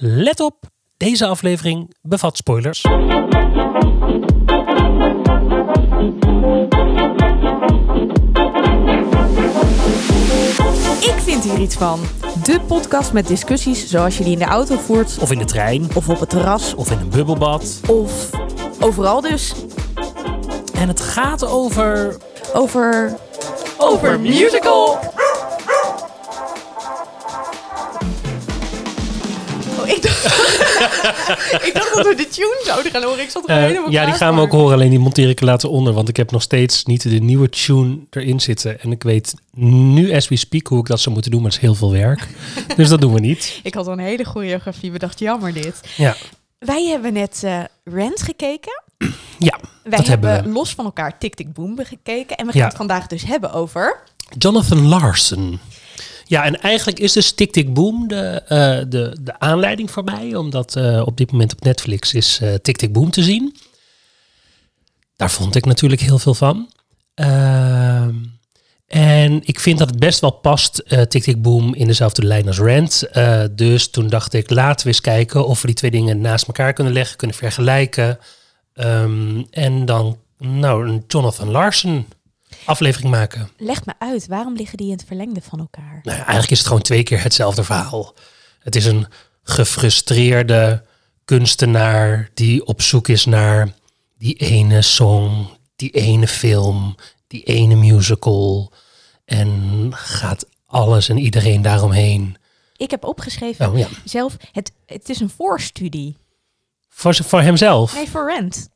Let op, deze aflevering bevat spoilers. Ik vind hier iets van. De podcast met discussies zoals je die in de auto voert, Of in de trein, of op het terras, of in een bubbelbad. of overal dus. En het gaat over... Over. Over musical! ik dacht dat we de tune zouden gaan horen. Ik zat er helemaal ja, die gaan we ook horen, alleen die monteer ik er later onder. Want ik heb nog steeds niet de nieuwe tune erin zitten. En ik weet nu, as we speak, hoe ik dat zou moeten doen. Maar het is heel veel werk. dus dat doen we niet. Ik had al een hele choreografie bedacht. Jammer dit. Ja, Wij hebben net eh Rent gekeken. ja Wij dat hebben, hebben we. los van elkaar Tik Tik Boom gekeken. En we gaan Ja. het vandaag dus hebben over... Jonathan Larson. Ja, en eigenlijk is dus Tick Tick Boom de, eh, de, de aanleiding voor mij. Omdat eh, op dit moment op Netflix is eh Tick Tick Boom te zien. Daar vond ik natuurlijk heel veel van. Ehm, en ik vind dat het best wel past, eh Tick Tick Boom, in dezelfde lijn als Rent. Dus toen dacht ik, laten we eens kijken of we die twee dingen naast elkaar kunnen leggen, kunnen vergelijken. Ehm, en dan, nou, Jonathan Larson aflevering maken. Leg me uit, waarom liggen die in het verlengde van elkaar? Nou eigenlijk is het gewoon twee keer hetzelfde verhaal. Het is een gefrustreerde kunstenaar die op zoek is naar die ene song, die ene film, die ene musical. En gaat alles en iedereen daaromheen. Ik heb opgeschreven Oh ja, zelf, het, het is een voorstudie. voor, voor hemzelf. Nee, voor Rent.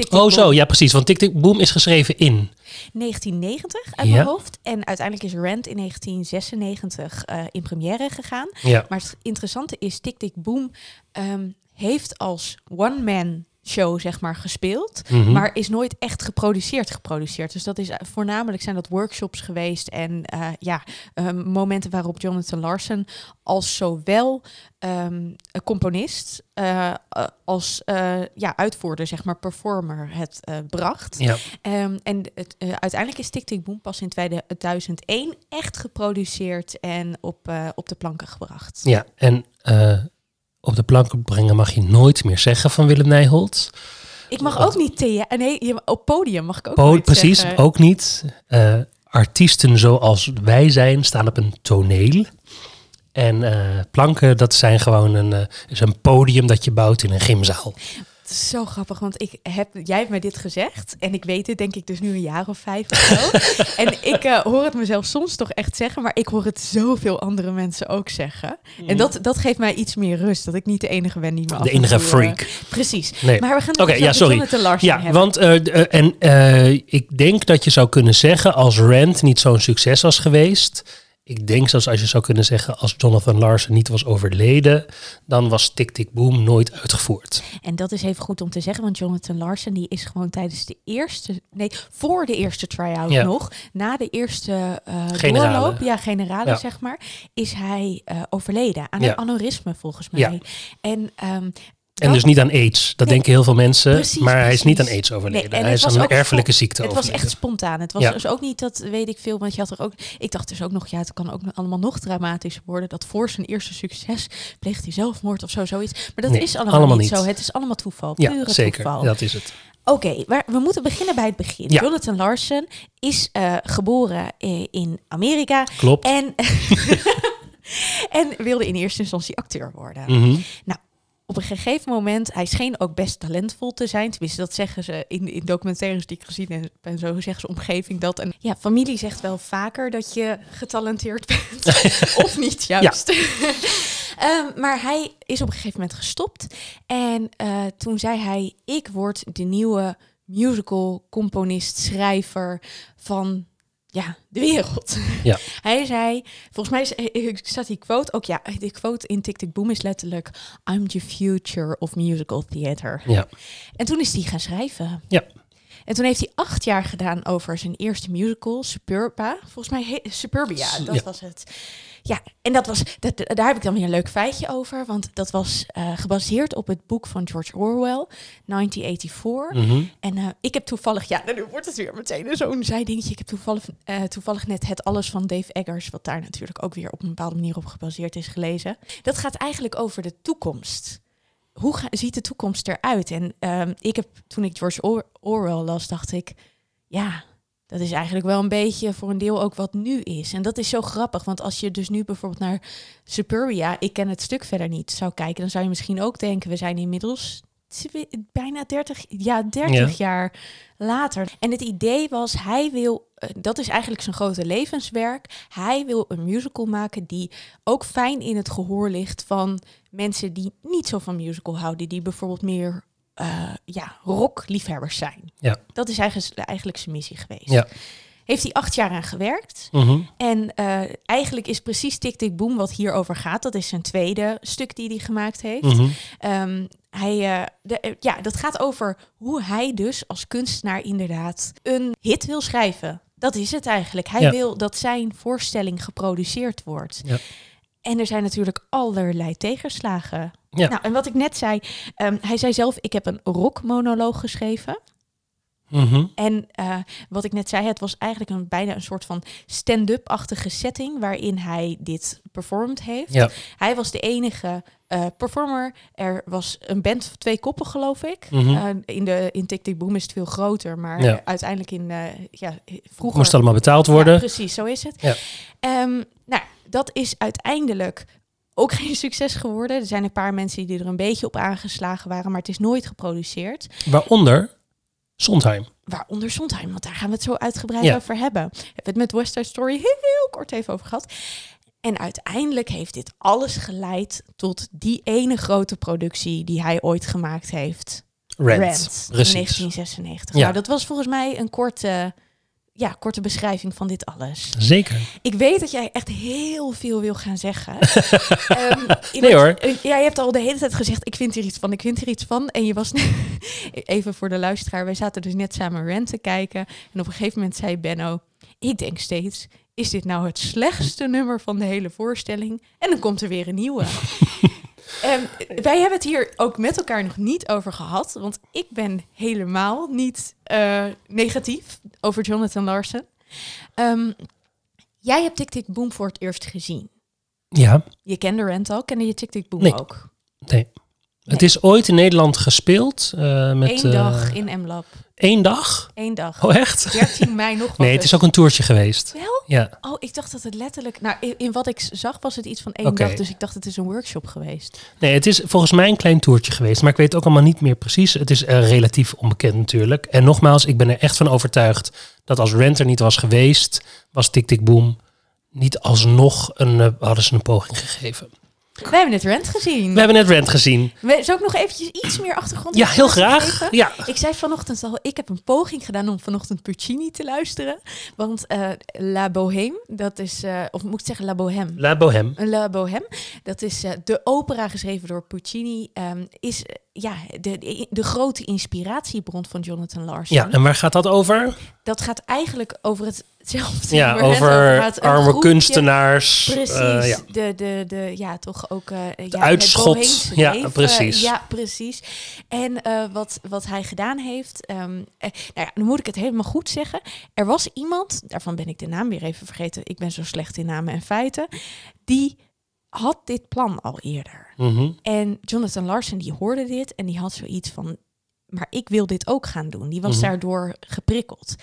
Tik, tik, Oh zo, ja precies. Want Tik Tik Boom is geschreven in. 1990 uit Ja. mijn hoofd. En uiteindelijk is Rent in 1996 eh, in première gegaan. Ja, Maar het interessante is, Tik Tik Boom ehm, heeft als one-man show zeg maar gespeeld, Mhm. maar is nooit echt geproduceerd geproduceerd. Dus dat is eh, voornamelijk zijn dat workshops geweest en eh, ja, ehm, momenten waarop Jonathan Larson als zowel ehm, een componist eh, als ja, uitvoerder, zeg maar performer, het bracht. ja. Ehm, en het, uiteindelijk is Tik Tik Boom pas in 2001 echt geproduceerd en op, op de planken gebracht. ja. En op de plank brengen mag je nooit meer zeggen van Willem Nijholt. Ik mag ook niet thea nee, je- op podium mag ik ook Po- nooit precies, zeggen. ook niet. Eh, artiesten zoals wij zijn staan op een toneel. En eh, planken, dat zijn gewoon een, eh, is een podium dat je bouwt in een gymzaal. Is zo grappig, want ik heb, jij hebt mij dit gezegd en ik weet het denk ik dus nu een jaar of vijf of zo. en ik eh, hoor het mezelf soms toch echt zeggen, maar ik hoor het zoveel andere mensen ook zeggen. En dat, dat geeft mij iets meer rust, dat ik niet de enige ben die me. De en enige toe, eh, freak. Precies. Nee. Maar we gaan dus ja, sorry. Jonathan Larson Ja, hebben. want eh, en ik denk dat je zou kunnen zeggen als Rand niet zo'n succes was geweest. Ik denk zelfs als je zou kunnen zeggen als Jonathan Larson niet was overleden, dan was Tick Tick Boom nooit uitgevoerd. En dat is even goed om te zeggen, want Jonathan Larson die is gewoon tijdens de eerste, nee, voor de eerste try-out Ja. nog, na de eerste Generale. doorloop, ja, generale Ja. zeg maar, is hij eh, overleden aan Ja. een aneurysme volgens mij. En ehm, En dus niet aan AIDS. Dat Nee, denken heel veel mensen. precies, maar hij is niet aan. AIDS overleden. Nee, hij is aan een erfelijke ziekte het was echt spontaan. Het was Ja. dus ook niet dat weet ik veel, want je had er ook. Ik dacht dus ook nog, ja, het kan ook allemaal nog dramatischer worden. Dat voor zijn eerste succes pleegt hij zelfmoord of zo, zoiets. Maar dat Nee, is allemaal, allemaal niet niet. zo. Het is allemaal toeval. Ja, pure zeker. toeval. Dat is het. Oké, maar we moeten beginnen bij het begin. Ja. Jonathan Larson is eh, geboren eh, in Amerika Klopt. en, en wilde in eerste instantie acteur worden. Mhm. Op een gegeven moment, hij scheen ook best talentvol te zijn. Tenminste, dat zeggen ze in, in documentaires die ik gezien heb. En zo zegt zijn omgeving dat. En ja, familie zegt wel vaker dat je getalenteerd bent. of niet, juist. Ehm, maar hij is op een gegeven moment gestopt. En eh, toen zei hij, ik word de nieuwe musical componist, schrijver van ja, de wereld. Ja. Hij zei, volgens mij is, eh, staat die quote ook, ja, de quote in Tick Tick Boom is letterlijk, I'm the future of musical theater. Ja. En toen is hij gaan schrijven. Ja. En toen heeft hij acht jaar gedaan over zijn eerste musical, Superba. Volgens mij, he- Superbia, dat Ja. was het. Ja, en dat was, dat, daar heb ik dan weer een leuk feitje over. Want dat was eh, gebaseerd op het boek van George Orwell, 1984. Mhm. En eh, ik heb toevallig, ja, nu wordt het weer meteen zo'n zijdingetje. Ik heb toevallig, eh, toevallig net het alles van Dave Eggers, wat daar natuurlijk ook weer op een bepaalde manier op gebaseerd is, gelezen. Dat gaat eigenlijk over de toekomst. Hoe ga- ziet de toekomst eruit? En ehm, ik heb, toen ik George Or- Orwell las, dacht ik, ja, dat is eigenlijk wel een beetje voor een deel ook wat nu is. En dat is zo grappig, want als je dus nu bijvoorbeeld naar Superia, ik ken het stuk verder niet, zou kijken, dan zou je misschien ook denken, we zijn inmiddels bijna 30, ja, 30 jaar later. En het idee was, hij wil, eh, dat is eigenlijk zijn grote levenswerk, hij wil een musical maken die ook fijn in het gehoor ligt van mensen die niet zo van musical houden, die bijvoorbeeld meer eh ja, rockliefhebbers zijn. Ja. Dat is eigenlijk, eigenlijk zijn missie geweest. Ja. Heeft hij acht jaar aan gewerkt. Mhm. En eh, eigenlijk is precies Tik Tik Boom wat hierover gaat. Dat is zijn tweede stuk die hij gemaakt heeft. Ehm, hij, eh, de, ja, dat gaat over hoe hij dus als kunstenaar inderdaad een hit wil schrijven. Dat is het eigenlijk. Hij Ja. wil dat zijn voorstelling geproduceerd wordt. Ja. En er zijn natuurlijk allerlei tegenslagen. Ja. Nou, en wat ik net zei, ehm, hij zei zelf, ik heb een rockmonoloog geschreven. Mhm. En eh, wat ik net zei, het was eigenlijk een, bijna een soort van stand-up-achtige setting waarin hij dit performed heeft. Ja. Hij was de enige eh, performer. Er was een band van twee koppen, geloof ik. Mhm. Eh, in, de, in Boom is het veel groter, maar Ja. uiteindelijk in, ja, vroeger... Moest allemaal betaald worden. Ja, precies, zo is het. Ja. Ehm, nou, dat is uiteindelijk ook geen succes geworden. Er zijn een paar mensen die er een beetje op aangeslagen waren, maar het is nooit geproduceerd. Waaronder Sondheim. Waaronder Sondheim, want daar gaan we het zo uitgebreid Ja. over hebben. We hebben het met West Side Story heel, kort even over gehad. En uiteindelijk heeft dit alles geleid tot die ene grote productie die hij ooit gemaakt heeft. Rent. Rent, in Precies. 1996. Ja. Nou, dat was volgens mij een korte, ja, korte beschrijving van dit alles. Zeker. Ik weet dat jij echt heel veel wil gaan zeggen. Ehm, Nee hoor. eh, Ja, je hebt al de hele tijd gezegd, ik vind hier iets van, ik vind hier iets van. En je was, even voor de luisteraar, wij zaten dus net samen Rent te kijken. En op een gegeven moment zei Benno, ik denk steeds, is dit nou het slechtste nummer van de hele voorstelling? En dan komt er weer een nieuwe. Ehm, wij hebben het hier ook met elkaar nog niet over gehad. Want ik ben helemaal niet eh, negatief over Jonathan Larson. Ehm, jij hebt Tik Tik Boom voor het eerst gezien. Ja, Je kende Rent al, kende je Tik Tik Boom Nee. ook? nee. Het is ooit in Nederland gespeeld. eh met, Eén eh, dag in M-Lab. Één dag? Eén dag. Oh, echt? 13 mei nog wat. Nee, het is ook een toertje geweest. Wel? Ja. Oh, ik dacht dat het letterlijk... Nou, in, in wat ik zag was het iets van één dag. Dus ik dacht het is een workshop geweest. Nee, het is volgens mij een klein toertje geweest. Maar ik weet ook allemaal niet meer precies. Het is eh, relatief onbekend natuurlijk. En nogmaals, ik ben er echt van overtuigd dat als Rent er niet was geweest, was Tik Tik Boom niet alsnog een, eh, hadden ze een poging gegeven. We hebben het Rent gezien. We hebben net Rent gezien. We, zou ik nog eventjes iets meer achtergrond Ja, heel graag. geven? Ja. Ik zei vanochtend al, ik heb een poging gedaan om vanochtend Puccini te luisteren. Want eh, La Bohème, dat is, eh, of moet ik zeggen La Bohème? La Bohème. La Bohème, dat is eh, de opera geschreven door Puccini, ehm, is ja, de, de, grote inspiratiebron van Jonathan Larson. Ja, en waar gaat dat over? Dat gaat eigenlijk over hetzelfde. Ja, over arme kunstenaars. Precies, eh, ja. de, de, de, ja, toch ook... eh ja, uitschot. Ja, leven. precies. Ja, precies. En eh, wat, wat hij gedaan heeft... eh, nou ja, dan moet ik het helemaal goed zeggen. Er was iemand, daarvan ben ik de naam weer even vergeten. Ik ben zo slecht in namen en feiten. Die had dit plan al eerder. Mhm. En Jonathan Larson die hoorde dit en die had zoiets van, maar ik wil dit ook gaan doen. Die was Mhm. daardoor geprikkeld.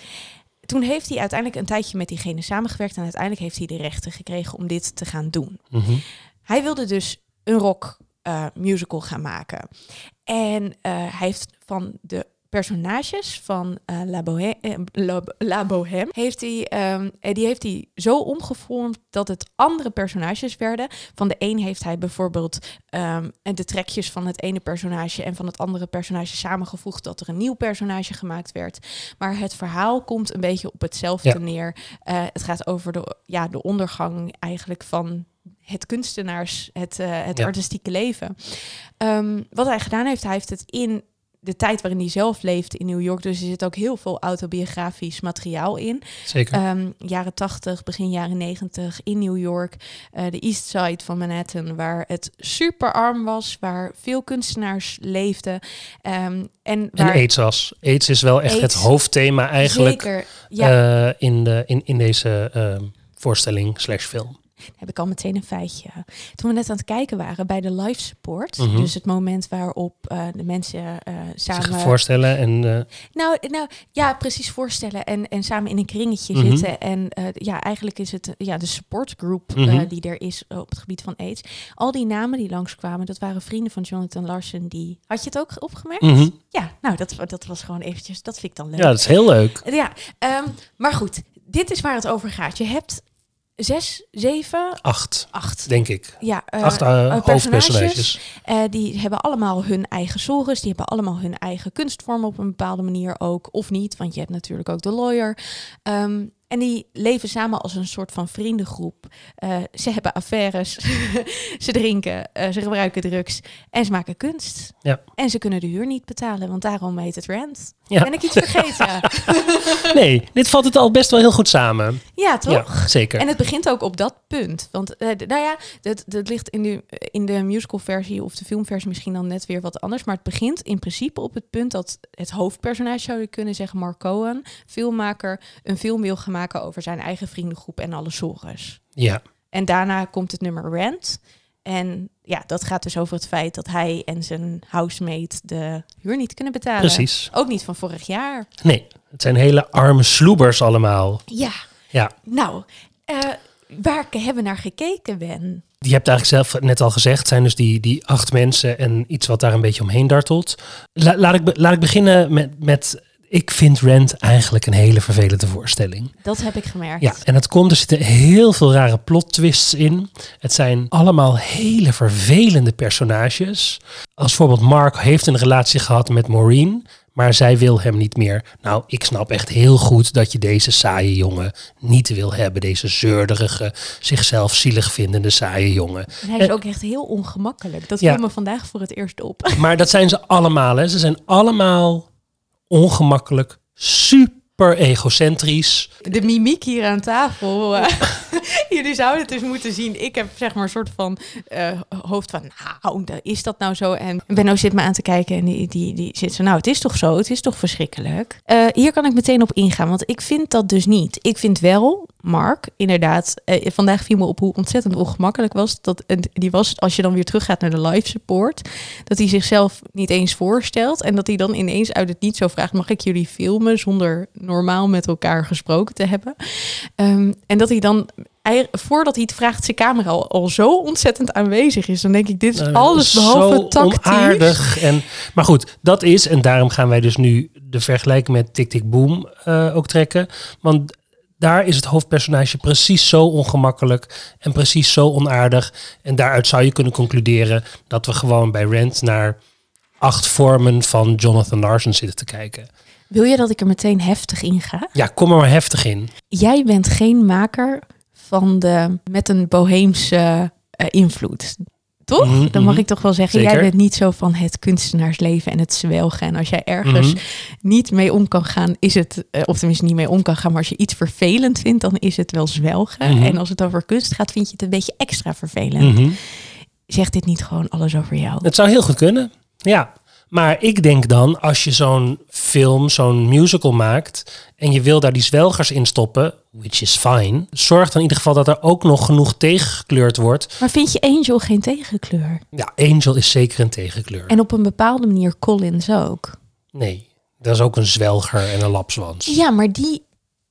Toen heeft hij uiteindelijk een tijdje met diegene samengewerkt en uiteindelijk heeft hij de rechten gekregen om dit te gaan doen. Mhm. Hij wilde dus een rock eh, musical gaan maken. En eh, hij heeft van de personages van eh, La, Bohème, eh, La, La Bohème heeft hij, ehm, eh, die heeft hij zo omgevormd dat het andere personages werden. Van de een heeft hij bijvoorbeeld ehm, de trekjes van het ene personage en van het andere personage samengevoegd dat er een nieuw personage gemaakt werd. Maar het verhaal komt een beetje op hetzelfde Ja. neer. Het gaat over de, ja, de ondergang eigenlijk van het kunstenaars, het, het Ja. artistieke leven. Ehm, wat hij gedaan heeft, hij heeft het in de tijd waarin hij zelf leeft in New York. Dus er zit ook heel veel autobiografisch materiaal in. Zeker. Ehm, jaren 80, begin jaren 90 in New York. eh, de East Side van Manhattan, waar het super arm was, waar veel kunstenaars leefden. Ehm, en en waar AIDS was. AIDS is wel echt het hoofdthema eigenlijk Zeker, ja, eh, in, de, in, in deze ehm, voorstelling slash film. Heb ik al meteen een feitje. Toen we net aan het kijken waren bij de live support, Mhm. dus het moment waarop eh, de mensen Zich samen voorstellen en eh, Nou, nou ja, precies voorstellen en, en samen in een kringetje Mhm. zitten. En ja, eigenlijk is het ja, de supportgroep Mhm. die er is op het gebied van AIDS. Al die namen die langskwamen, dat waren vrienden van Jonathan Larson. Die... Had je het ook opgemerkt? mhm. Ja, nou, dat, dat was gewoon eventjes, dat vind ik dan leuk. ja, dat is heel leuk. Ja, ehm, maar goed, dit is waar het over gaat. Je hebt zes, zeven, Acht, acht. denk ik. Ja, Acht hoofdpersonages. eh, die hebben allemaal hun eigen zorgen. Die hebben allemaal hun eigen kunstvorm op een bepaalde manier ook. Of niet, want je hebt natuurlijk ook de lawyer. Ehm, en die leven samen als een soort van vriendengroep. Eh, ze hebben affaires, ze drinken, eh, ze gebruiken drugs en ze maken kunst. Ja. En ze kunnen de huur niet betalen, want daarom heet het rent. Ja. Ben ik iets vergeten? Nee, dit valt het al best wel heel goed samen. ja, toch? Ja, zeker. En het begint ook op dat punt. Want d- nou ja, dat, dat ligt in de, in de musicalversie of de filmversie misschien dan net weer wat anders. Maar het begint in principe op het punt dat het hoofdpersonage, zou je kunnen zeggen, Mark Cohen, filmmaker, een film wil gaan maken over zijn eigen vriendengroep en alle zorgens. Ja, En daarna komt het nummer Rent. En ja, dat gaat dus over het feit dat hij en zijn housemate de huur niet kunnen betalen. precies. Ook niet van vorig jaar. Nee, het zijn hele arme sloebers allemaal. Ja, Ja, nou, eh, waar hebben we naar gekeken, Ben? je hebt eigenlijk zelf net al gezegd, zijn dus die, die acht mensen en iets wat daar een beetje omheen dartelt. La- laat, ik, laat ik beginnen met, met, ik vind Rent eigenlijk een hele vervelende voorstelling. Dat heb ik gemerkt. Ja, en het komt, er zitten heel veel rare plot twists in. Het zijn allemaal hele vervelende personages. Als voorbeeld Mark heeft een relatie gehad met Maureen, maar zij wil hem niet meer. Nou, ik snap echt heel goed dat je deze saaie jongen niet wil hebben. Deze zeurderige, zichzelf zielig vindende saaie jongen. En hij is ook echt heel ongemakkelijk. Dat Ja. viel me vandaag voor het eerst op. Maar dat zijn ze allemaal. Hè. Ze zijn allemaal ongemakkelijk, super egocentrisch. De mimiek hier aan tafel. jullie zouden het dus moeten zien. Ik heb zeg maar een soort van eh, hoofd van, nou, is dat nou zo? En Benno zit me aan te kijken en die, die, die zit zo, nou, het is toch zo? Het is toch verschrikkelijk? Eh, hier kan ik meteen op ingaan, want ik vind dat dus niet. Ik vind wel, Mark, inderdaad, eh, vandaag viel me op hoe ontzettend ongemakkelijk was. Dat, die was, als je dan weer teruggaat naar de live support, dat hij zichzelf niet eens voorstelt en dat hij dan ineens uit het niet zo vraagt, mag ik jullie filmen zonder normaal met elkaar gesproken te hebben? Ehm, en dat hij dan, voordat hij het vraagt, zijn camera al, al zo ontzettend aanwezig is. Dan denk ik, dit is Nou, alles behalve zo tactisch. onaardig. En, maar goed, dat is, en daarom gaan wij dus nu de vergelijking met Tik Tik Boom eh, ook trekken. Want daar is het hoofdpersonage precies zo ongemakkelijk en precies zo onaardig. En daaruit zou je kunnen concluderen dat we gewoon bij Rent naar acht vormen van Jonathan Larson zitten te kijken. Wil je dat ik er meteen heftig in ga? Ja, kom er maar heftig in. Jij bent geen maker van de met een boheemse eh, invloed. Toch? Mhm, Dan mag mhm. ik toch wel zeggen, Zeker. jij bent niet zo van het kunstenaarsleven en het zwelgen. En als jij ergens Mhm. niet mee om kan gaan, is het, eh, of tenminste niet mee om kan gaan, maar als je iets vervelend vindt, dan is het wel zwelgen. En als het over kunst gaat, vind je het een beetje extra vervelend. Zegt dit niet gewoon alles over jou? Het zou heel goed kunnen. Ja. Maar ik denk dan, als je zo'n film, zo'n musical maakt en je wil daar die zwelgers in stoppen, which is fine, zorg dan in ieder geval dat er ook nog genoeg tegengekleurd wordt. Maar vind je Angel geen tegenkleur? Ja, Angel is zeker een tegenkleur. En op een bepaalde manier Collins ook. Nee, dat is ook een zwelger en een lapswans. Ja, maar die,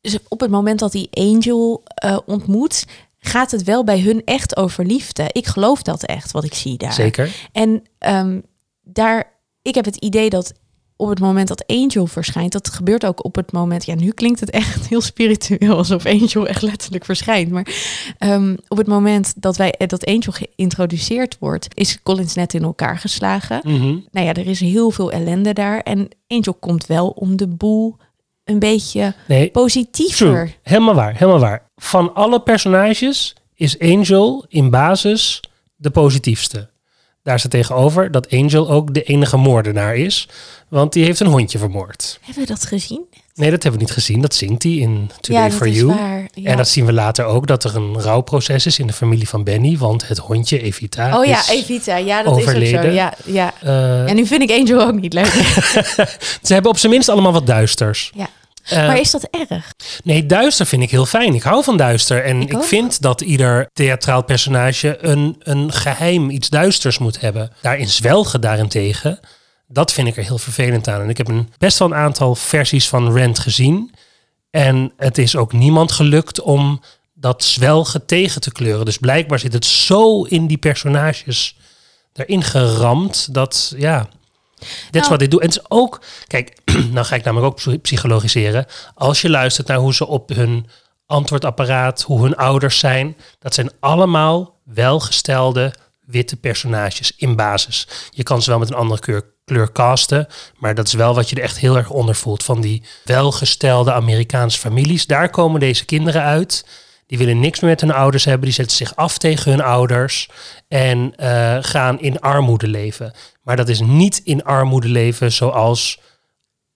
dus op het moment dat die Angel eh, ontmoet, gaat het wel bij hun echt over liefde. Ik geloof dat echt, wat ik zie daar. Zeker. En ehm, daar, ik heb het idee dat op het moment dat Angel verschijnt, dat gebeurt ook op het moment. Ja, nu klinkt het echt heel spiritueel, alsof Angel echt letterlijk verschijnt. Maar ehm, op het moment dat wij dat Angel geïntroduceerd wordt, is Collins net in elkaar geslagen. Mhm. Nou ja, er is heel veel ellende daar. En Angel komt wel om de boel een beetje Nee, positiever. true. Helemaal waar, helemaal waar. Van alle personages is Angel in basis de positiefste. Daar staat tegenover dat Angel ook de enige moordenaar is. Want die heeft een hondje vermoord. Hebben we dat gezien? Nee, dat hebben we niet gezien. Dat zingt hij in Today ja, dat for is You. waar. Ja. En dat zien we later ook, dat er een rouwproces is in de familie van Benny. Want het hondje Evita Oh ja. Evita. Ja, dat is ook overleden. zo. Ja, ja. eh, En nu vind ik Angel ook niet leuk. ze hebben op zijn minst allemaal wat duisters. Ja. Eh, maar is dat erg? Nee, duister vind ik heel fijn. Ik hou van duister. En Ik vind dat ieder theatraal personage een, een geheim, iets duisters moet hebben. Daarin zwelgen daarentegen, dat vind ik er heel vervelend aan. En ik heb een, best wel een aantal versies van Rent gezien. En het is ook niemand gelukt om dat zwelgen tegen te kleuren. Dus blijkbaar zit het zo in die personages erin geramd dat, ja... Dit is wat ik doe. En het is ook, kijk, nou ga ik namelijk ook psy- psychologiseren. Als je luistert naar hoe ze op hun antwoordapparaat, hoe hun ouders zijn, dat zijn allemaal welgestelde witte personages in basis. Je kan ze wel met een andere kleur, kleur casten, maar dat is wel wat je er echt heel erg onder voelt. Van die welgestelde Amerikaanse families, daar komen deze kinderen uit. Die willen niks meer met hun ouders hebben. Die zetten zich af tegen hun ouders. En eh, gaan in armoede leven. Maar dat is niet in armoede leven zoals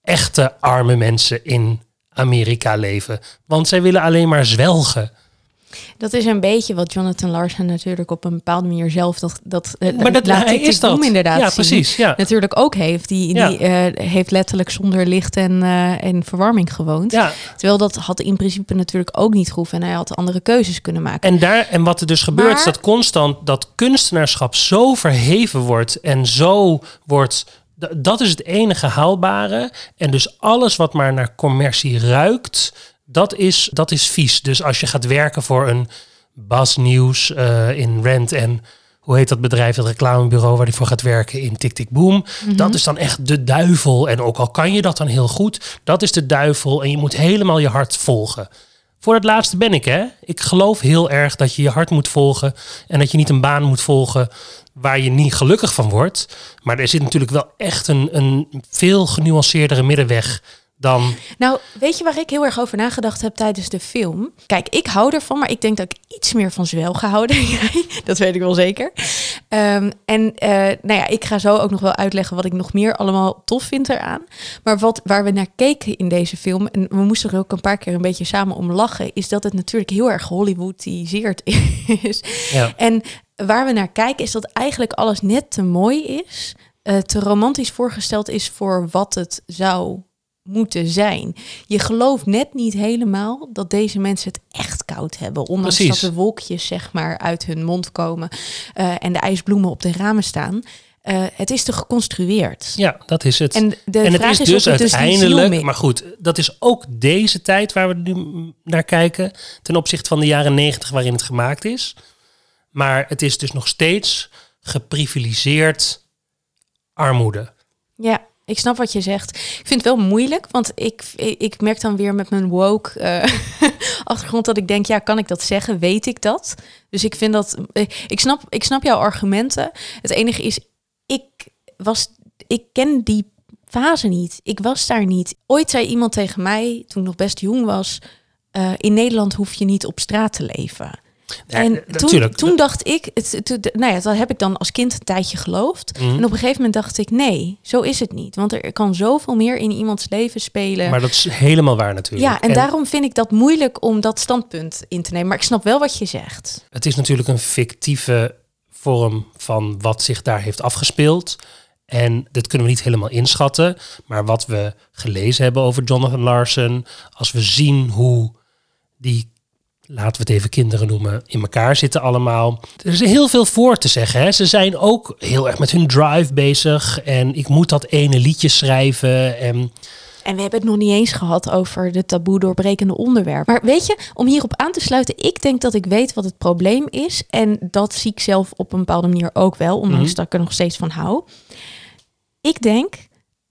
echte arme mensen in Amerika leven. Want zij willen alleen maar zwelgen. Dat is een beetje wat Jonathan Larson natuurlijk op een bepaalde manier zelf dat dat eh, Maar dat laat hij is dat. inderdaad Ja, precies. Ja. Natuurlijk ook heeft. Die, Ja. die eh, heeft letterlijk zonder licht en, eh, en verwarming gewoond. ja. Terwijl dat had in principe natuurlijk ook niet gehoeven. En hij had andere keuzes kunnen maken. En, daar, en wat er dus gebeurt, is dat constant dat kunstenaarschap zo verheven wordt en zo wordt. Dat is het enige haalbare. En dus alles wat maar naar commercie ruikt, dat is, dat is vies. Dus als je gaat werken voor een Bas Nieuws eh, in Rent en hoe heet dat bedrijf, dat reclamebureau waar hij voor gaat werken in Tik Tik Boom. Dat is dan echt de duivel. En ook al kan je dat dan heel goed, dat is de duivel. En je moet helemaal je hart volgen. Voor het laatste ben ik, hè. Ik geloof heel erg dat je je hart moet volgen. En dat je niet een baan moet volgen waar je niet gelukkig van wordt. Maar er zit natuurlijk wel echt een, een veel genuanceerdere middenweg dan... Nou, weet je waar ik heel erg over nagedacht heb tijdens de film? Kijk, ik hou ervan, maar ik denk dat ik iets meer van zwel ga houden. dan jij. dat weet ik wel zeker. Ehm, en eh, nou ja, ik ga zo ook nog wel uitleggen wat ik nog meer allemaal tof vind eraan. Maar wat, waar we naar keken in deze film, en we moesten er ook een paar keer een beetje samen om lachen, is dat het natuurlijk heel erg Hollywoodiseerd is. Ja. En waar we naar kijken is dat eigenlijk alles net te mooi is, eh, te romantisch voorgesteld is voor wat het zou moeten zijn. Je gelooft net niet helemaal dat deze mensen het echt koud hebben. Ondanks Precies. dat de wolkjes zeg maar uit hun mond komen eh, en de ijsbloemen op de ramen staan. Eh, het is te geconstrueerd. Ja, dat is het. En de en het vraag is is, dus het dus uiteindelijk, maar goed, dat is ook deze tijd waar we nu naar kijken, ten opzichte van de jaren negentig waarin het gemaakt is. Maar het is dus nog steeds geprivilegeerd armoede. Ja, ik snap wat je zegt. Ik vind het wel moeilijk, want ik, ik merk dan weer met mijn woke eh, achtergrond dat ik denk, ja, kan ik dat zeggen? Weet ik dat? Dus ik vind dat, ik snap, ik snap jouw argumenten. Het enige is, ik was, ik ken die fase niet. Ik was daar niet. Ooit zei iemand tegen mij, toen ik nog best jong was, eh, in Nederland hoef je niet op straat te leven. En eh, toen, dacht ik, het, nou ja, dat heb ik dan als kind een tijdje geloofd. Mhm. En op een gegeven moment dacht ik, nee, zo is het niet. Want er kan zoveel meer in iemands leven spelen. Maar dat is helemaal waar natuurlijk. ja, en, daarom vind ik dat moeilijk om dat standpunt in te nemen. Maar ik snap wel wat je zegt. Het is natuurlijk een fictieve vorm van wat zich daar heeft afgespeeld. En dat kunnen we niet helemaal inschatten. Maar wat we gelezen hebben over Jonathan Larson, als we zien hoe die, laten we het even kinderen noemen, in elkaar zitten allemaal. Er is heel veel voor te zeggen. Hè. Ze zijn ook heel erg met hun drive bezig. En ik moet dat ene liedje schrijven. En En we hebben het nog niet eens gehad over de taboe doorbrekende onderwerp. Maar weet je, om hierop aan te sluiten, ik denk dat ik weet wat het probleem is. En dat zie ik zelf op een bepaalde manier ook wel, ondanks Mhm. dat ik er nog steeds van hou. Ik denk,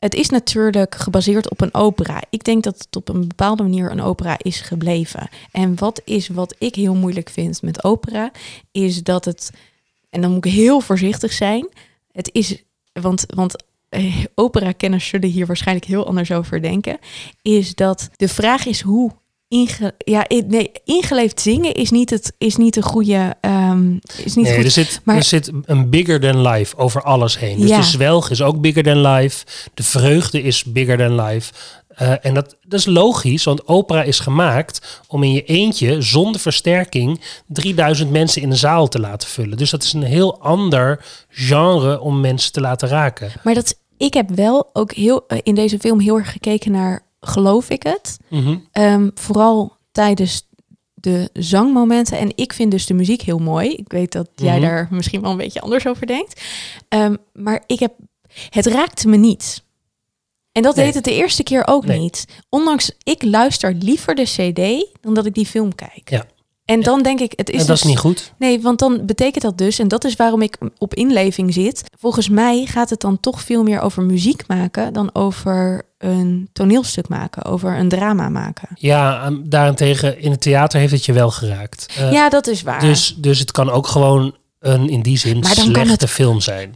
het is natuurlijk gebaseerd op een opera. Ik denk dat het op een bepaalde manier een opera is gebleven. En wat is wat ik heel moeilijk vind met opera, is dat het, en dan moet ik heel voorzichtig zijn, het is, want, want eh, opera-kenners zullen hier waarschijnlijk heel anders over denken, is dat de vraag is hoe Inge, ja, nee, ingeleefd zingen is niet het is niet de goede. ehm, is niet Nee, goed. er zit, maar- er zit een bigger than life over alles heen. Dus Ja. de zwelg is ook bigger than life. De vreugde is bigger than life. Eh, en dat, dat is logisch, want opera is gemaakt om in je eentje, zonder versterking, 3000 mensen in een zaal te laten vullen. Dus dat is een heel ander genre om mensen te laten raken. Maar dat ik heb wel ook heel eh, in deze film heel erg gekeken naar geloof ik het. Mhm. Ehm, vooral tijdens de zangmomenten. En ik vind dus de muziek heel mooi. Ik weet dat jij Mhm. daar misschien wel een beetje anders over denkt. Ehm, maar ik heb, het raakte me niet. En dat Nee. deed het de eerste keer ook Nee. niet. Ondanks, ik luister liever de CD dan dat ik die film kijk. Ja. En dan denk ik, het is en dat is dus- niet goed. Nee, want dan betekent dat dus, en dat is waarom ik op inleving zit. Volgens mij gaat het dan toch veel meer over muziek maken dan over een toneelstuk maken, over een drama maken. Ja, en daarentegen in het theater heeft het je wel geraakt. Eh, ja, dat is waar. dus, dus het kan ook gewoon een in die zin slechte het- film zijn.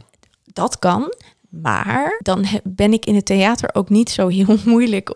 Dat kan. Maar dan ben ik in het theater ook niet zo heel moeilijk.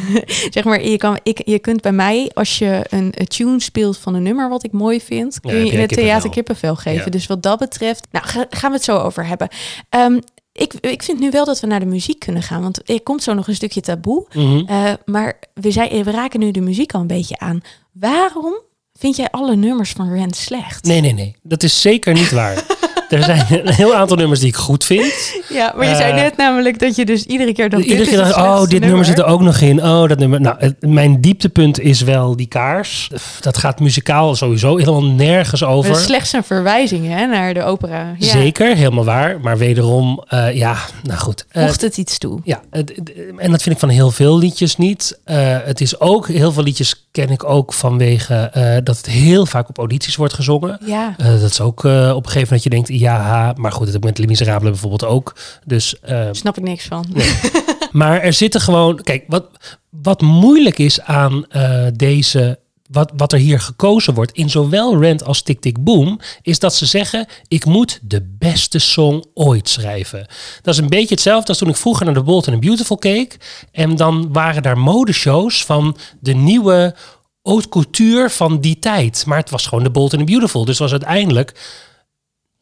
zeg maar, je, kan, ik, je kunt bij mij, als je een, een tune speelt van een nummer wat ik mooi vind, kun je in het theater kippenvel. geven. Ja. Dus wat dat betreft, nou, ga- gaan we het zo over hebben. Ehm, ik, ik vind nu wel dat we naar de muziek kunnen gaan, want er komt zo nog een stukje taboe. Mhm. Eh, maar we, zijn, we raken nu de muziek al een beetje aan. Waarom vind jij alle nummers van Rand slecht? Nee, nee, nee. Dat is zeker niet waar. er zijn een heel aantal nummers die ik goed vind. Ja, maar je zei Eh, net namelijk dat je dus iedere keer dacht... Iedere keer het dacht oh, dit nummer zit er ook nog in. Oh, dat nummer. Nou, het- mijn dieptepunt is wel die kaars. Dat gaat muzikaal sowieso helemaal nergens over. dat is slechts een verwijzing hè, naar de opera. Ja. Zeker, helemaal waar. Maar wederom, eh, ja, nou goed. Eh, Voegt het iets toe? Ja, het- het- en dat vind ik van heel veel liedjes niet. Eh, het is ook, heel veel liedjes ken ik ook vanwege eh, dat het heel vaak op audities wordt gezongen. Ja. Eh, dat is ook op een gegeven moment dat je denkt, ja, maar goed, dat heb ik met Les Miserables bijvoorbeeld ook. Dus, eh, Snap ik niks van. maar er zitten gewoon, kijk, wat, wat moeilijk is aan eh, deze, wat, wat er hier gekozen wordt in zowel Rent als Tick Tick Boom, is dat ze zeggen, ik moet de beste song ooit schrijven. Dat is een beetje hetzelfde als toen ik vroeger naar de Bold and the Beautiful keek. En dan waren daar modeshows van de nieuwe haute couture van die tijd. Maar het was gewoon de Bold and the Beautiful. Dus was uiteindelijk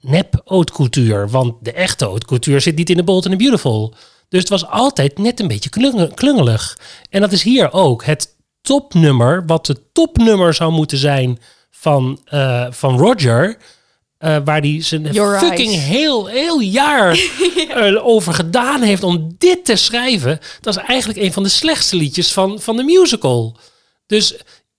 nep haute couture. Want de echte haute couture zit niet in de Bold and the Beautiful. Dus het was altijd net een beetje klunge- klungelig. En dat is hier ook. Het topnummer, wat het topnummer zou moeten zijn van, eh, van Roger... eh, waar hij zijn Your fucking Eyes. heel, heel jaar over gedaan heeft om dit te schrijven. Dat is eigenlijk een van de slechtste liedjes van, van de musical. Dus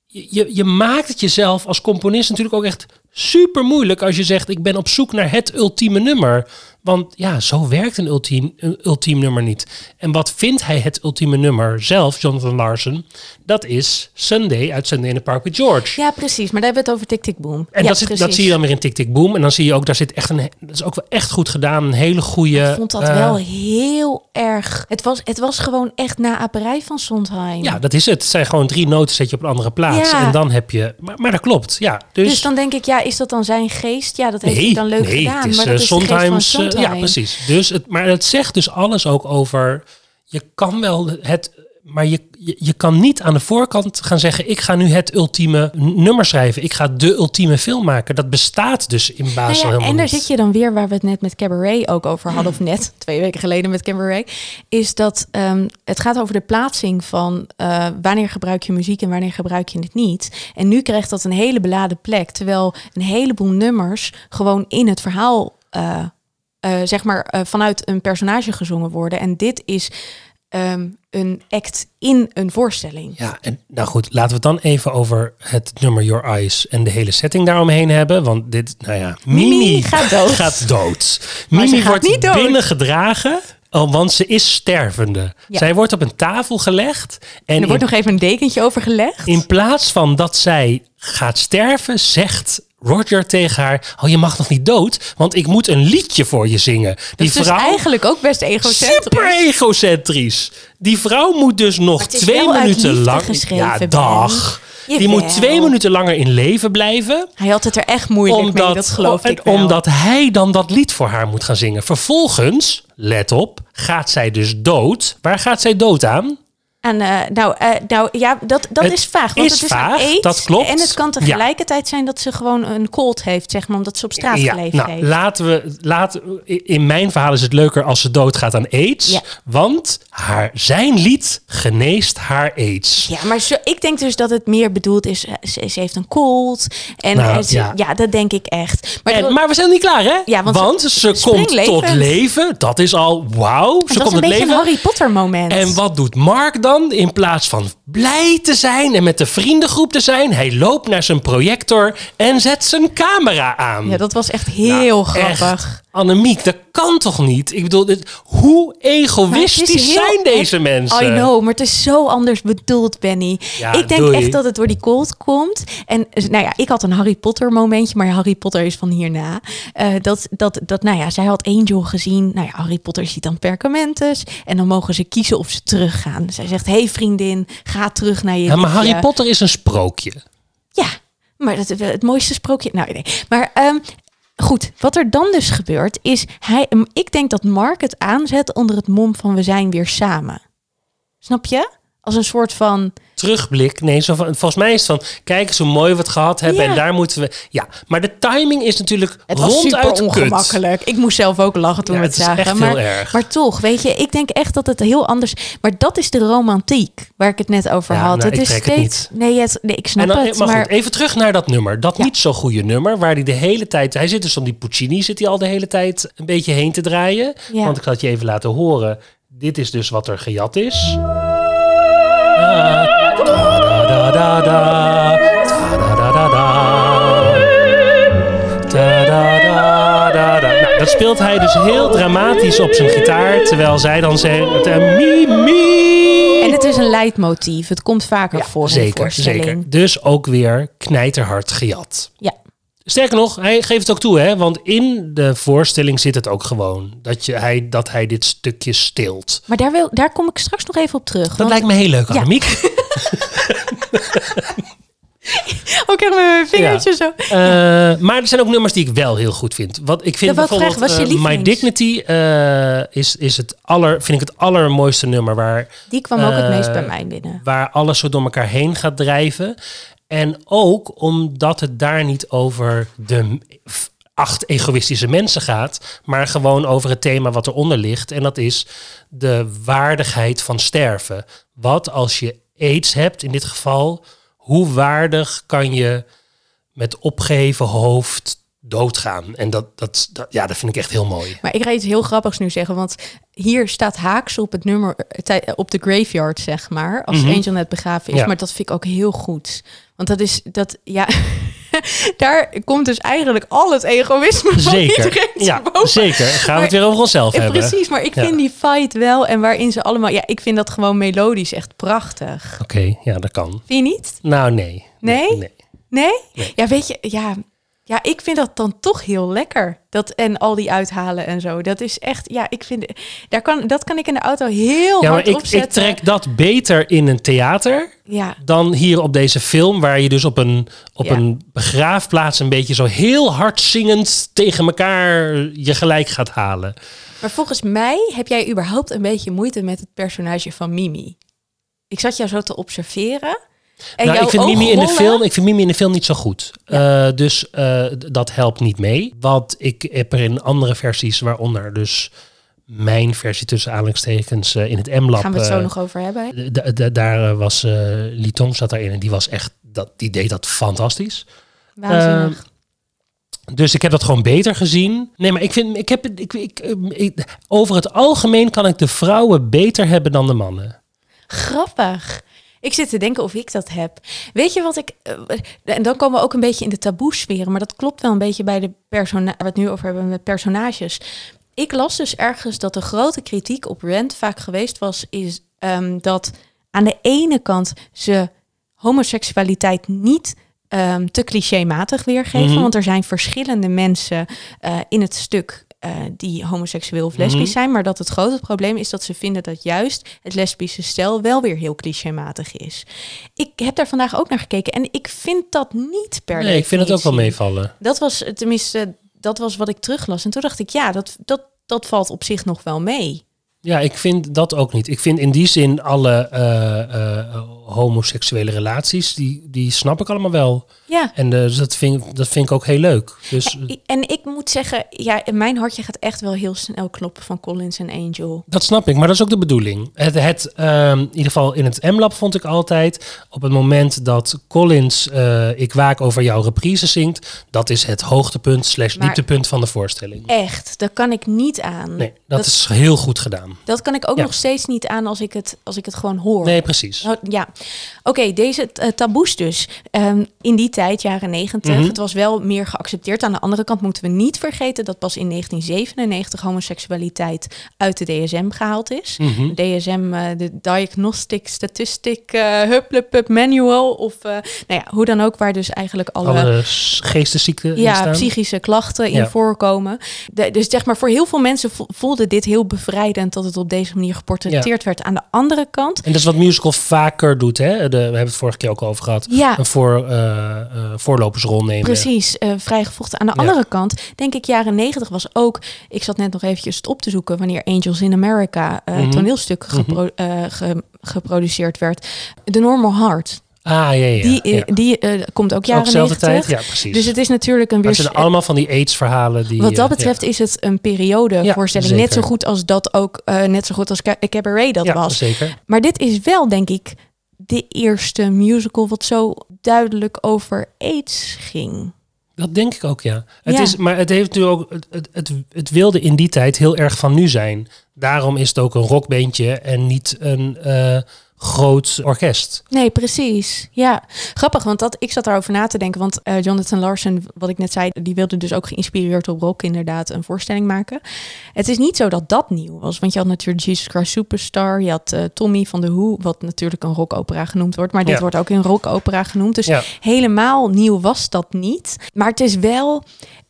je- je maakt het jezelf als componist natuurlijk ook echt super moeilijk als je zegt ik ben op zoek naar het ultieme nummer. Want ja, zo werkt een ultiem, een ultiem nummer niet. En wat vindt hij het ultieme nummer zelf, Jonathan Larson? Dat is Sunday uit Sunday in the Park with George. Ja, precies. Maar daar hebben we het over Tik Tik Boom. En ja, dat, zit, dat zie je dan weer in Tik Tik Boom. En dan zie je ook, daar zit echt een, dat is ook wel echt goed gedaan. Een hele goede. Ik vond dat eh, wel heel erg... Het was, het was gewoon echt na aperij van Sondheim. Ja, dat is het. Het zijn gewoon drie noten zet je op een andere plaats. Ja. En dan heb je. Maar, maar dat klopt. Ja. Dus, Dus dan denk ik, ja, is dat dan zijn geest? Ja, dat heeft nee, hij dan leuk nee, gedaan. Het is, maar eh, dat is de ja, precies. Dus het, maar het zegt dus alles ook over. Je kan wel het. Maar je, je, je kan niet aan de voorkant gaan zeggen: Ik ga nu het ultieme nummer schrijven. Ik ga de ultieme film maken. Dat bestaat dus in basis Nou ja, helemaal en daar niet. zit je dan weer waar we het net met Cabaret ook over hadden, of net twee weken geleden met Cabaret, is dat ehm, het gaat over de plaatsing van eh, wanneer gebruik je muziek en wanneer gebruik je het niet. En nu krijgt dat een hele beladen plek, terwijl een heleboel nummers gewoon in het verhaal, eh, eh, zeg maar, eh, vanuit een personage gezongen worden. En dit is ehm, een act in een voorstelling. Ja, en nou goed, laten we het dan even over het nummer Your Eyes en de hele setting daaromheen hebben. Want dit, nou ja, Mimi, Mimi gaat dood. gaat Mimi wordt niet dood. binnengedragen, oh, want ze is stervende. Ja. Zij wordt op een tafel gelegd en, En er in, wordt nog even een dekentje over gelegd. in plaats van dat zij gaat sterven, zegt Roger tegen haar, oh je mag nog niet dood, want ik moet een liedje voor je zingen. dat Die is dus eigenlijk ook best egocentrisch. Super egocentrisch. Die vrouw moet dus nog twee minuten lang. ja, dag. Die moet twee minuten langer in leven blijven. Hij had het er echt moeilijk mee, Omdat, dat geloof ik wel. omdat hij dan dat lied voor haar moet gaan zingen. Vervolgens, let op, gaat zij dus dood. Waar gaat zij dood aan? En eh, nou, eh, nou ja, dat, dat Het is vaag. Want is het is vaag, een aids, dat klopt. En het kan tegelijkertijd zijn dat ze gewoon een cold heeft, zeg maar, omdat ze op straat Ja, geleefd nou, heeft. laten we, laten, in mijn verhaal is het leuker als ze doodgaat aan aids. Ja. Want haar, zijn lied geneest haar aids. Ja, maar zo, ik denk dus dat het meer bedoeld is. eh, Ze, ze heeft een cold. En Nou, ze- ja. ja. dat denk ik echt. Maar, En, maar we zijn niet klaar, hè? Ja, want ze- ze komt tot leven. Dat is al wauw. Ze komt een tot beetje leven. een Harry Potter moment. En wat doet Mark dan? In plaats van blij te zijn en met de vriendengroep te zijn, hij loopt naar zijn projector en zet zijn camera aan. Ja, dat was echt heel Nou, echt. Annemiek, dat kan toch niet? Ik bedoel, dit, hoe egoïstisch heel- zijn deze mensen? I know, maar het is zo anders bedoeld, Benny. Ja, ik denk doei. echt dat het door die cold komt. En eh, nou ja, ik had een Harry Potter momentje, maar Harry Potter is van hierna. Eh, dat, dat, dat, nou ja, zij had Angel gezien. Nou ja, Harry Potter ziet dan Perkamentus. En dan mogen ze kiezen of ze teruggaan. Zij zegt, hey vriendin, ga terug naar je Ja, maar liefje. Harry Potter is een sprookje. Ja, maar dat, het mooiste sprookje. Nou, nee. Maar ehm, goed, wat er dan dus gebeurt is, hij, ik denk dat Mark het aanzet onder het mom van we zijn weer samen. Snap je? Als een soort van. Terugblik, nee, zo van, volgens mij is het van, kijk eens hoe mooi we het gehad hebben Ja. en daar moeten we... Ja, maar de timing is natuurlijk Het was kut. ongemakkelijk. Ik moest zelf ook lachen toen Ja, we het het zagen. echt maar, heel erg. maar toch, weet je, ik denk echt dat het heel anders. Maar dat is de romantiek waar ik het net over Ja, had. nou, het ik is het steeds. nee, het, nee, ik snap En dan, het. maar, Maar, goed, even terug naar dat nummer. Dat niet zo goede nummer, waar hij de hele tijd... Hij zit dus om die Puccini, zit hij al de hele tijd een beetje heen te draaien. Ja. Want ik het je even laten horen. Dit is dus wat er gejat is. Ah, ta-da-da-da-da, ta-da-da-da-da. Ta-da-da-da-da. Nou, dat speelt hij dus heel dramatisch op zijn gitaar, terwijl zij dan zegt... eh, Mi, mi. en het is een leidmotief. Het komt vaker voor in de zeker, voorstelling. zeker. Dus ook weer knijterhard gejat. Ja. Sterker nog, hij geeft het ook toe, hè? Want in de voorstelling zit het ook gewoon dat, je, hij, dat hij dit stukje stilt. Maar daar, wil, daar kom ik straks nog even op terug. Dat want- lijkt me heel leuk, Ja. Ook echt met mijn vingertje zo. Eh, maar er zijn ook nummers die ik wel heel goed vind. Wat ik vind bijvoorbeeld vragen, je eh, My? Dignity eh, is, is het aller, vind ik het allermooiste nummer waar, Die kwam ook het meest bij mij binnen. waar alles zo door elkaar heen gaat drijven. En ook omdat het daar niet over de acht egoïstische mensen gaat, maar gewoon over het thema wat eronder ligt. En dat is de waardigheid van sterven. Wat als je aids hebt, in dit geval, hoe waardig kan je met opgeheven hoofd doodgaan? En dat, dat, dat, ja, dat vind ik echt heel mooi. Maar ik ga iets heel grappigs nu zeggen, want hier staat haaks op het nummer, op de graveyard, zeg maar, als Mhm. Angel net begraven is. Ja. Maar dat vind ik ook heel goed. Want dat is, dat, ja, daar komt dus eigenlijk al het egoïsme van Zeker. iedereen Ja, boven. zeker. Gaan we het weer over onszelf hebben. precies, maar ik Ja. vind die fight wel en waarin ze allemaal, ja, ik vind dat gewoon melodisch echt prachtig. Oké, ja, dat kan. Vind je niet? Nou, nee. Nee? nee. Nee? Nee. Ja, weet je, ja, ja, ik vind dat dan toch heel lekker. Dat en al die uithalen en zo. Dat is echt, ja, ik vind, daar kan, dat kan ik in de auto heel Ja, maar hard ik, opzetten. ik trek dat beter in een theater Ja, dan hier op deze film, waar je dus op een, op Ja. een begraafplaats een beetje zo heel hard zingend tegen elkaar je gelijk gaat halen. maar volgens mij heb jij überhaupt een beetje moeite met het personage van Mimi. Ik zat jou zo te observeren. En nou, ik vind, Mimi in de film, ik vind Mimi in de film niet zo goed. Eh, dus eh, dat helpt niet mee. Want ik heb er in andere versies, waaronder dus mijn versie tussen aanhalingstekens eh, in het M-lab. Gaan we het zo nog over hebben? daar was uh, Liton zat daarin en die was echt, dat, die deed dat fantastisch. Waanzinnig. Dus ik heb dat gewoon beter gezien. Nee, maar ik vind, ik heb, ik, ik, ik- over het algemeen kan ik de vrouwen beter hebben dan de mannen. Grappig. Ik zit te denken of ik dat heb. Weet je wat ik... eh, en dan komen we ook een beetje in de taboe-sferen. Maar dat klopt wel een beetje bij de persona waar we het nu over hebben met personages. Ik las dus ergens dat de grote kritiek op Rand vaak geweest was... is ehm, dat aan de ene kant ze homoseksualiteit niet ehm, te clichématig weergeven. Mhm. Want er zijn verschillende mensen eh, in het stuk eh, die homoseksueel of lesbisch Mhm. zijn. Maar dat het grote probleem is dat ze vinden dat juist het lesbische stel wel weer heel clichématig is. Ik heb daar vandaag ook naar gekeken en ik vind dat niet per Nee, ik vind het ook wel meevallen. Dat was tenminste, dat was wat ik teruglas. En toen dacht ik, ja, dat, dat, dat valt op zich nog wel mee. Ja, ik vind dat ook niet. Ik vind in die zin alle eh, eh, homoseksuele relaties, die, die snap ik allemaal wel. Ja. En eh, dus dat, vind, dat vind ik ook heel leuk. Dus En, en ik moet zeggen, ja, mijn hartje gaat echt wel heel snel kloppen van Collins en Angel. dat snap ik, maar dat is ook de bedoeling. Het, het, ehm, in ieder geval in het M-lab vond ik altijd, op het moment dat Collins eh, Ik waak over jouw reprise zingt, dat is het hoogtepunt slash dieptepunt van de voorstelling. Echt, daar kan ik niet aan. Nee, dat, dat- is heel goed gedaan. Dat kan ik ook Ja. nog steeds niet aan als ik het, als ik het gewoon hoor. Nee, precies. Nou, ja, oké, deze eh, taboes dus. Ehm, in die tijd, jaren negentig, Mhm. het was wel meer geaccepteerd. Aan de andere kant moeten we niet vergeten dat pas in 1997 homoseksualiteit uit de DSM gehaald is. Mhm. DSM, eh, de Diagnostic Statistic uh, Hupplepup Manual, of eh, nou ja, hoe dan ook, waar dus eigenlijk alle... Alle geestesziekten ja, staan. psychische klachten in Ja. voorkomen. De- dus zeg maar, voor heel veel mensen vo- voelde dit heel bevrijdend dat het op deze manier geportretteerd werd. Aan de andere kant, En dat is wat musical vaker doet, hè? De, we hebben het vorige keer ook over gehad. ja, voor, eh, voorlopersrol nemen. Precies, eh vrijgevochten. Aan de Ja. andere kant denk ik jaren negentig was ook... Ik zat net nog eventjes het op te zoeken wanneer Angels in America Mhm. toneelstuk gepro- ge- geproduceerd werd. The Normal Heart. Ah, ja, ja. Die, ja. die komt ook jaren dezelfde tijd? Ja, precies. Dus het is natuurlijk een weer... het zijn allemaal van die AIDS-verhalen die... Wat dat betreft ja. is het een periode Ja, voorstelling. Net zo goed als dat ook, eh, net zo goed als Ca- Cabaret dat ja, was. zeker. Maar dit is wel, denk ik, de eerste musical wat zo duidelijk over AIDS ging. Dat denk ik ook, ja. Het Ja. Is, maar het heeft natuurlijk ook... Het, het, het, het wilde in die tijd heel erg van nu zijn. Daarom is het ook een rockbeentje en niet een eh, groot orkest. Nee, precies. Ja, grappig, want dat, ik zat daarover na te denken. Want eh, Jonathan Larson, wat ik net zei, die wilde dus ook geïnspireerd op rock inderdaad een voorstelling maken. Het is niet zo dat dat nieuw was, want je had natuurlijk Jesus Christ Superstar, je had eh, Tommy van de Who, wat natuurlijk een rockopera genoemd wordt, maar dit Ja. wordt ook een rockopera genoemd. Dus Ja. helemaal nieuw was dat niet. Maar het is wel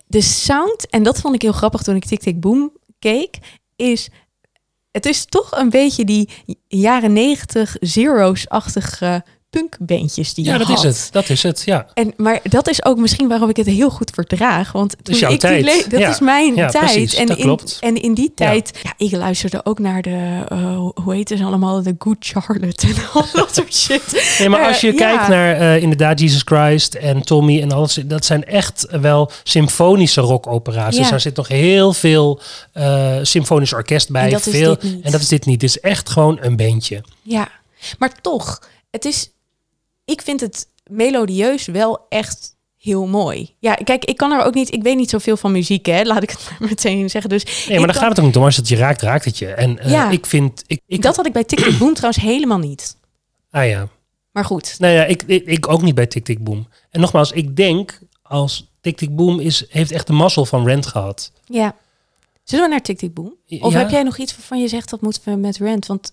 de sound, en dat vond ik heel grappig toen ik Tik Tik Boom keek, is het is toch een beetje die jaren negentig zero's-achtige punkbandjes die je Ja, dat had. is het. Dat is het, ja. En, maar dat is ook misschien waarom ik het heel goed verdraag. Want toen is ik tijd. dat Ja. is mijn Ja, tijd. precies. en, Dat in, klopt. en in die tijd, ja. ik luisterde ook naar de, eh, hoe heet ze allemaal, de Good Charlotte en al dat soort shit. Nee, maar als je Eh, kijkt naar eh, inderdaad Jesus Christ en Tommy en alles, dat zijn echt wel symfonische rockopera's. Dus daar zit nog heel veel symfonisch orkest bij. En dat is veel, dit niet. En dat is dit niet. Het is echt gewoon een bandje. Ja, maar toch, het is, ik vind het melodieus wel echt heel mooi. Ja, kijk, ik kan er ook niet, ik weet niet zoveel van muziek, hè, laat ik het maar meteen zeggen. Dus Nee, maar daar kan- gaat het ook niet om. Als het je raakt, raakt het je. En eh, Ja. ik vind... Ik, ik, dat had ik bij Tik Tik Boom trouwens helemaal niet. Ah ja. Maar goed, Nou ja, ik, ik, ik ook niet bij Tik Tik Boom. En nogmaals, ik denk als Tik Tik Boom is, heeft echt de mazzel van Rent gehad. ja. Zullen we naar Tik Tik Boom? Of Ja. heb jij nog iets waarvan je zegt dat moeten we met Rent? Want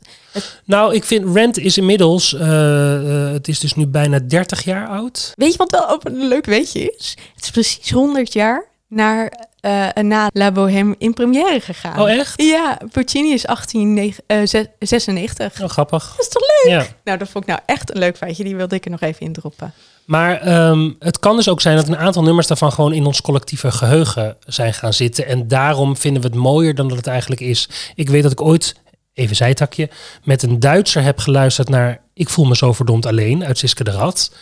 Nou, ik vind Rent is inmiddels, eh, eh, het is dus nu bijna 30 jaar oud. weet je wat wel een leuk weetje is? Het is precies 100 jaar naar, eh, na La Bohème in première gegaan. Oh, echt? Ja, Puccini is 1896. Oh, grappig. Dat is toch leuk? Ja. Nou, dat vond ik nou echt een leuk feitje. Die wilde ik er nog even indroppen. Maar ehm, het kan dus ook zijn dat een aantal nummers daarvan gewoon in ons collectieve geheugen zijn gaan zitten. En daarom vinden we het mooier dan dat het eigenlijk is. Ik weet dat ik ooit, even zijtakje, met een Duitser heb geluisterd naar Ik voel me zo verdomd alleen uit Siske de Rad.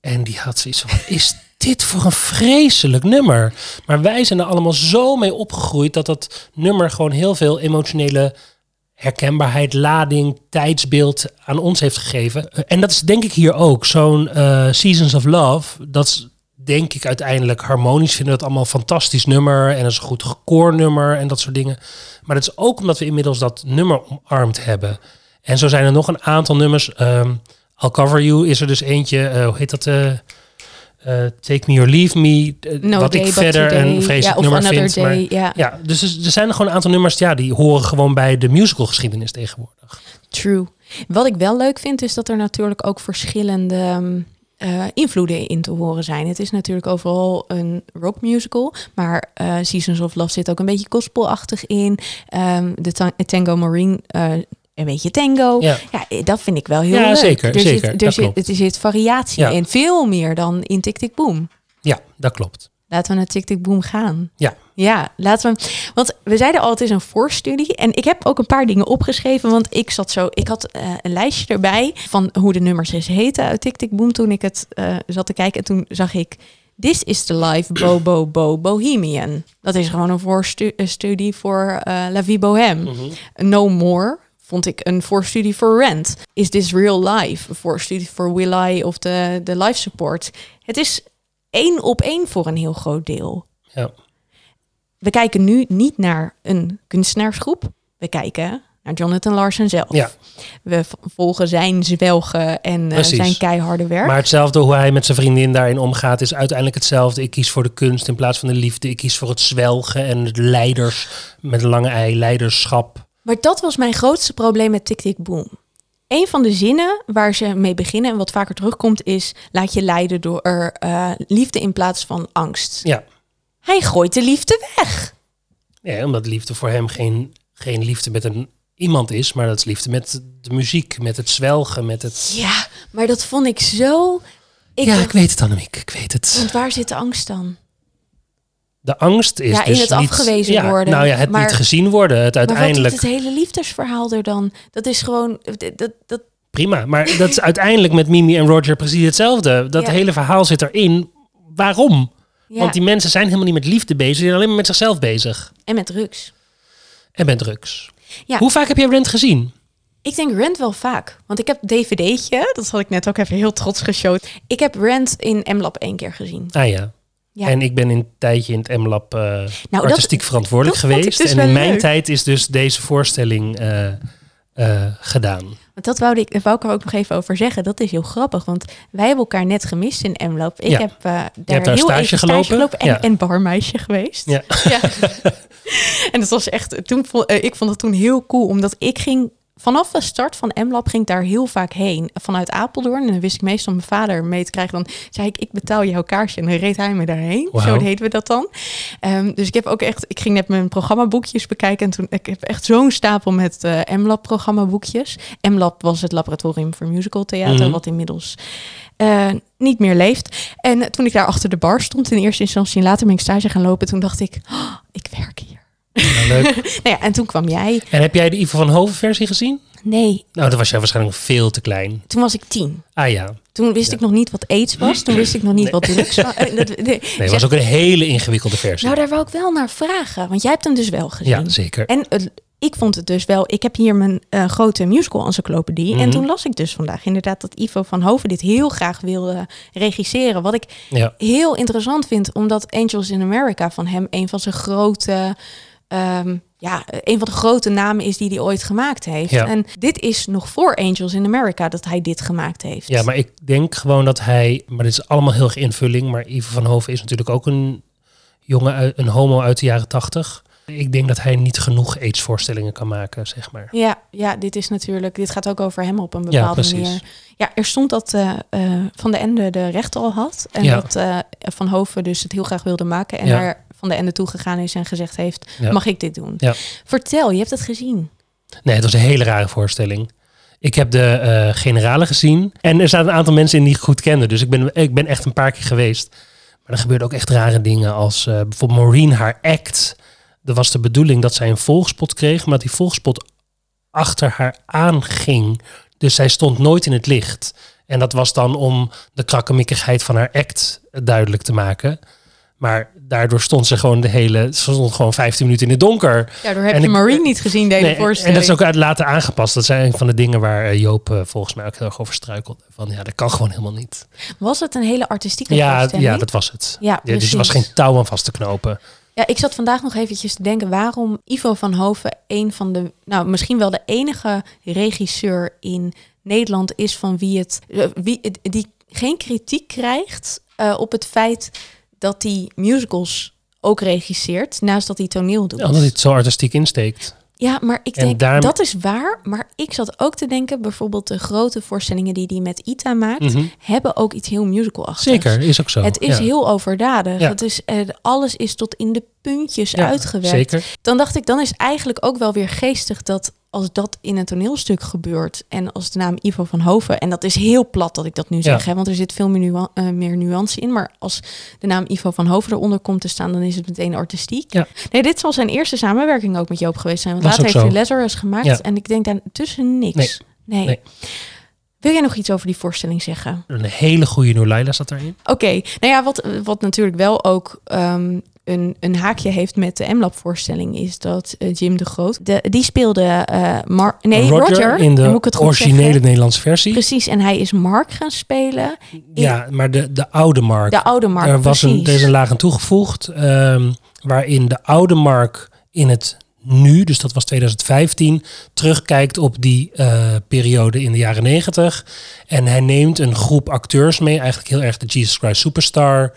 En die had zoiets van, is dit voor een vreselijk nummer? Maar wij zijn er allemaal zo mee opgegroeid dat dat nummer gewoon heel veel emotionele herkenbaarheid, lading, tijdsbeeld aan ons heeft gegeven. Eh, En dat is denk ik hier ook. Zo'n eh, Seasons of Love, dat is denk ik uiteindelijk harmonisch. Vinden we dat allemaal een fantastisch nummer en dat is een goed gekoornummer en dat soort dingen. Maar dat is ook omdat we inmiddels dat nummer omarmd hebben. En zo zijn er nog een aantal nummers. ehm I'll Cover You is er dus eentje. eh, hoe heet dat? eh, eh, Take Me or Leave Me. eh, No wat Day ik verder een vreselijk ja, nummer vind. maar- ja. ja, dus er zijn er gewoon een aantal nummers ja, die horen gewoon bij de musicalgeschiedenis tegenwoordig. True. Wat ik wel leuk vind, is dat er natuurlijk ook verschillende ehm, eh, invloeden in te horen zijn. Het is natuurlijk overal een rockmusical, maar eh, Seasons of Love zit ook een beetje gospelachtig in. Ehm, de ta- Tango Marine, een beetje tango. Ja. Ja, dat vind ik wel heel Ja, leuk. zeker, Er zeker, Zit, dat er zit, klopt. er zit variatie Ja. in, veel meer dan in Tik Tik Boom. Ja, dat klopt. Laten we naar Tik Tik Boom gaan. Ja. Ja, laten we. Want we zeiden al, het is een voorstudie. En ik heb ook een paar dingen opgeschreven. Want ik zat zo. Ik had eh, een lijstje erbij van hoe de nummers eens heten uit Tik Tik Boom. Toen ik het eh, zat te kijken. En toen zag ik. This is the life Bo Bo Bo Bohemian. Dat is gewoon een voorstudie voor uh, La Vie Bohème. No More vond ik een voorstudie voor Rent. Is This Real Life? Een voorstudie voor Will I of de, de life support. Het is één op één voor een heel groot deel. Ja. We kijken nu niet naar een kunstenaarsgroep. We kijken naar Jonathan Larson zelf. Ja. We volgen zijn zwelgen en eh, zijn keiharde werk. Maar hetzelfde hoe hij met zijn vriendin daarin omgaat is uiteindelijk hetzelfde. Ik kies voor de kunst in plaats van de liefde. Ik kies voor het zwelgen en het leiders met een lange ei, leiderschap. Maar dat was mijn grootste probleem met Tik Tik Boom. Een van de zinnen waar ze mee beginnen en wat vaker terugkomt is... laat je leiden door eh, liefde in plaats van angst. Ja. Hij gooit de liefde weg. ja, omdat liefde voor hem geen, geen liefde met een iemand is, maar dat is liefde met de muziek, met het zwelgen, met het... Ja, maar dat vond ik zo... Ik ja, dacht, ik weet het Annemiek, ik weet het. Want waar zit de angst dan? De angst is Ja, in dus het niet, afgewezen ja, worden. Nou ja, het Maar- niet gezien worden, het uiteindelijk... het hele liefdesverhaal er dan? Dat is gewoon... Dat, dat, Prima, maar dat is uiteindelijk met Mimi en Roger precies hetzelfde. Dat Ja. hele verhaal zit erin. Waarom? ja. Want die mensen zijn helemaal niet met liefde bezig, die zijn alleen maar met zichzelf bezig. En met drugs. En met drugs. Ja. Hoe vaak heb jij Rent gezien? Ik denk Rent wel vaak. Want ik heb dvd'tje, dat had ik net ook even heel trots geshowd. Ik heb Rent in M-Lab één keer gezien. Ah ja. Ja. En ik ben een tijdje in het M-lab eh, dat- artistiek verantwoordelijk dat geweest. dus en in mijn leuk. tijd is dus deze voorstelling eh, eh, gedaan. Want dat wou ik, wou ik er ook nog even over zeggen. Dat is heel grappig, want wij hebben elkaar net gemist in M-Lab. Ik Ja. heb daar daar heel stage even gelopen? en, Ja. en barmeisje geweest. Ja. Ja. en dat was echt, toen, vond- ik vond het toen heel cool, omdat ik ging vanaf de start van M-Lab ging ik daar heel vaak heen. Vanuit Apeldoorn. En dan wist ik meestal mijn vader mee te krijgen. Dan zei ik, ik betaal jouw kaarsje. En dan reed hij me daarheen. Zo deden we dat dan. Ehm, dus ik heb ook echt, ik ging net mijn programmaboekjes bekijken. En toen, ik heb echt zo'n stapel met eh M-Lab programmaboekjes. M-Lab was het laboratorium voor musical theater. Mhm. Wat inmiddels eh, niet meer leeft. En toen ik daar achter de bar stond in eerste instantie. En later ben ik stage gaan lopen. Toen dacht ik, oh, ik werk hier. Nou, leuk. Nou ja, en toen kwam jij. en heb jij de Ivo van Hoven versie gezien? Nee, Nou, dan was jij waarschijnlijk veel te klein. toen was ik tien. Ah ja. Toen wist ik nog niet wat aids was. Toen wist ik nog niet wat drugs was. Eh, dat- nee. Zeg- was ook een hele ingewikkelde versie. Nou, daar wou ik wel naar vragen. Want jij hebt hem dus wel gezien. ja, zeker. En eh, ik vond het dus wel... Ik heb hier mijn eh, grote musical encyclopedie. En Mhm. toen las ik dus vandaag inderdaad dat Ivo van Hoven dit heel graag wilde regisseren. Wat ik Ja. heel interessant vind. Omdat Angels in America van hem een van zijn grote... ehm, ja, een van de grote namen is die hij ooit gemaakt heeft. Ja. En dit is nog voor Angels in America dat hij dit gemaakt heeft. Ja, maar ik denk gewoon dat hij, maar dit is allemaal heel erg invulling, maar Ivo van Hoven is natuurlijk ook een jongen, een homo uit de jaren tachtig. Ik denk dat hij niet genoeg aidsvoorstellingen kan maken, zeg maar. Ja, ja, dit is natuurlijk, dit gaat ook over hem op een Ja, bepaalde precies. manier. Ja, er stond dat eh, eh, Van de Ende de recht al had. En Ja. dat eh, Van Hoven dus het heel graag wilde maken. En Ja. Van de Ende toegegaan is en gezegd heeft, Ja. mag ik dit doen? Ja. Vertel, je hebt het gezien. Nee, het was een hele rare voorstelling. Ik heb de eh generale gezien en er zaten een aantal mensen in die ik goed kende. Dus ik ben, ik ben echt een paar keer geweest. Maar er gebeurden ook echt rare dingen als eh, bijvoorbeeld Maureen, haar act. Er was de bedoeling dat zij een volgspot kreeg, maar die volgspot achter haar aanging. Dus zij stond nooit in het licht. En dat was dan om de krakkemikkigheid van haar act duidelijk te maken. Maar daardoor stond ze gewoon de hele... Ze stond gewoon 15 minuten in het donker. Daardoor heb En je ik- Maureen niet gezien, deze Nee, voorstelling. en dat is ook uit later aangepast. Dat zijn een van de dingen waar eh, Joop eh, volgens mij ook heel erg over struikelde. Van ja, dat kan gewoon helemaal niet. Was het een hele artistieke Ja, voorstelling? ja, dat was het. Ja, Ja, dus er was geen touw aan vast te knopen. Ja, ik zat vandaag nog eventjes te denken waarom Ivo van Hoven een van de, nou misschien wel de enige regisseur in Nederland is van wie het, eh, wie, die geen kritiek krijgt op het feit dat hij musicals ook regisseert, naast dat hij toneel doet. Ja, omdat hij het zo artistiek insteekt. Ja, maar ik En denk, daarom- dat is waar. Maar ik zat ook te denken, bijvoorbeeld de grote voorstellingen die hij met Ita maakt, Mhm. hebben ook iets heel musical-achtigs. Zeker, is ook zo. Het is ja. heel overdadig. Ja. Het is, eh, alles is tot in de puntjes Ja, uitgewerkt. Zeker. Dan dacht ik, dan is eigenlijk ook wel weer geestig dat als dat in een toneelstuk gebeurt en als de naam Ivo van Hoven, en dat is heel plat dat ik dat nu zeg, Ja. hè, want er zit veel meer, eh, meer nuance in, maar als de naam Ivo van Hoven eronder komt te staan, dan is het meteen artistiek. Ja. Nee, dit zal zijn eerste samenwerking ook met Joop geweest zijn, want later ook heeft hij. Lazarus gemaakt Ja. en ik denk daar tussen niks. Nee. Nee. Nee. Wil jij nog iets over die voorstelling zeggen? Een hele goede Noorlaila zat daarin. Oké, nou ja, wat, wat natuurlijk wel ook ehm, een, een haakje heeft met de M-Lab-voorstelling is dat eh, Jim de Groot, de, die speelde Mar nee, Roger, in de originele zeggen. Nederlandse versie. Precies, en hij is Mark gaan spelen. Ja, maar de, de oude Mark. De oude Mark, er, was een, er is een laag aan toegevoegd, ehm, waarin de oude Mark in het nu, dus dat was 2015, terugkijkt op die eh, periode in de jaren 90. En hij neemt een groep acteurs mee, eigenlijk heel erg de Jesus Christ Superstar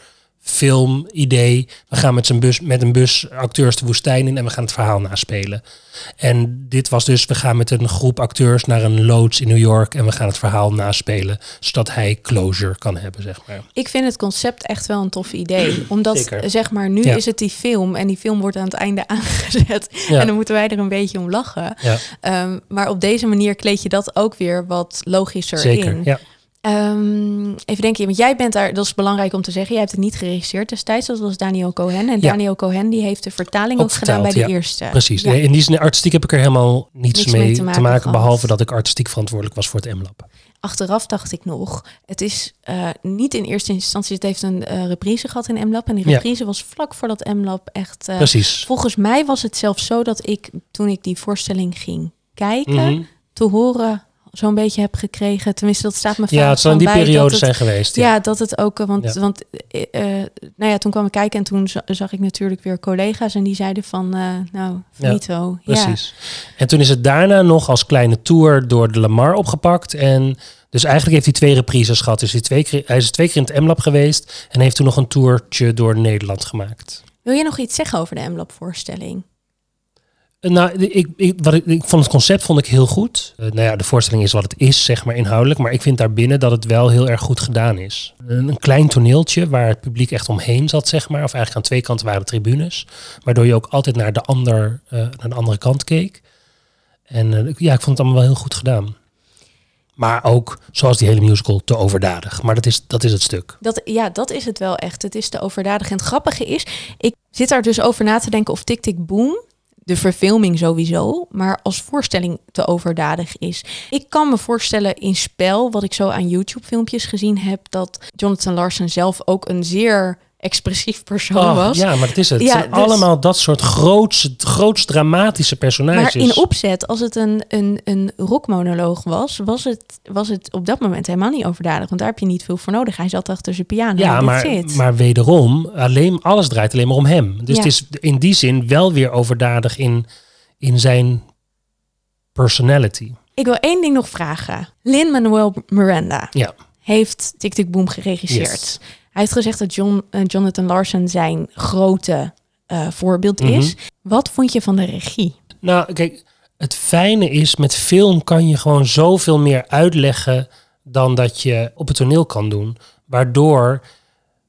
film idee. We gaan met, zijn bus, met een bus acteurs de woestijn in en we gaan het verhaal naspelen. En dit was dus, we gaan met een groep acteurs naar een loods in New York en we gaan het verhaal naspelen, zodat hij closure kan hebben, zeg maar. Ik vind het concept echt wel een tof idee. Omdat, Zeker. zeg maar, nu Ja. is het die film en die film wordt aan het einde aangezet. Ja. En dan moeten wij er een beetje om lachen. Ja, Ehm, maar op deze manier kleed je dat ook weer wat logischer zeker. in. Ja. Ehm, even denken, want jij bent daar, dat is belangrijk om te zeggen, jij hebt het niet geregisseerd destijds, dat was Daniel Cohen. En Ja. Daniel Cohen die heeft de vertaling ook, Ook gedaan bij de ja. eerste. Precies. Ja. Nee, In die zin, artistiek heb ik er helemaal niets, mee, mee te te maken behalve dat ik artistiek verantwoordelijk was voor het M-lab. Achteraf dacht ik nog, het is eh, niet in eerste instantie, het heeft een eh, reprise gehad in M-Lab. En die reprise was vlak voordat M-Lab echt... eh, Precies. volgens mij was het zelfs zo dat ik, toen ik die voorstelling ging kijken, Mhm. te horen zo'n beetje heb gekregen. Tenminste, dat staat me vaak Ja, het zal in die periode zijn geweest. Ja, Ja. dat het ook, eh, want, Ja. want eh, eh, nou ja, toen kwam ik kijken en toen za- zag ik natuurlijk weer collega's en die zeiden van, eh, nou, finito. Ja, Precies. En toen is het daarna nog als kleine tour door de Lamar opgepakt. En dus eigenlijk heeft hij twee reprises gehad. Dus hij, twee keer, hij is twee keer in het M-lab geweest. En heeft toen nog een tourtje door Nederland gemaakt. Wil je nog iets zeggen over de M-Lab voorstelling? Nou, ik, wat ik, vond het concept vond ik heel goed. Eh, nou ja, de voorstelling is wat het is, zeg maar inhoudelijk. Maar ik vind daarbinnen dat het wel heel erg goed gedaan is. Een, klein toneeltje waar het publiek echt omheen zat, zeg maar. Of eigenlijk aan twee kanten waren tribunes. Waardoor je ook altijd naar de, ander, eh, naar de andere kant keek. En eh, ja, ik vond het allemaal wel heel goed gedaan. Maar ook, zoals die hele musical, te overdadig. Maar dat is, dat is het stuk. Dat, ja, dat is het wel echt. Het is te overdadig. En het grappige is, ik zit daar dus over na te denken of Tik Tik Boom, de verfilming sowieso, maar als voorstelling te overdadig is. Ik kan me voorstellen in spel, wat ik zo aan YouTube filmpjes gezien heb, dat Jonathan Larson zelf ook een zeer expressief persoon Oh, was. ja, maar dat is het. Ja, het zijn dus- allemaal dat soort groots, groots dramatische personages. Maar in opzet, als het een, een, een rockmonoloog was, was het, was het op dat moment helemaal niet overdadig. Want daar heb je niet veel voor nodig. Hij zat achter zijn piano. Ja, en maar, that's it. maar wederom, alleen, alles draait alleen maar om hem. Dus Ja. het is in die zin wel weer overdadig in, in zijn personality. Ik wil één ding nog vragen. Lin-Manuel Miranda Ja. heeft Tik Tik Boom geregisseerd. Yes. Hij heeft gezegd dat John, eh, Jonathan Larson zijn grote eh, voorbeeld Mhm. is. Wat vond je van de regie? Nou, kijk, het fijne is, met film kan je gewoon zoveel meer uitleggen dan dat je op het toneel kan doen. Waardoor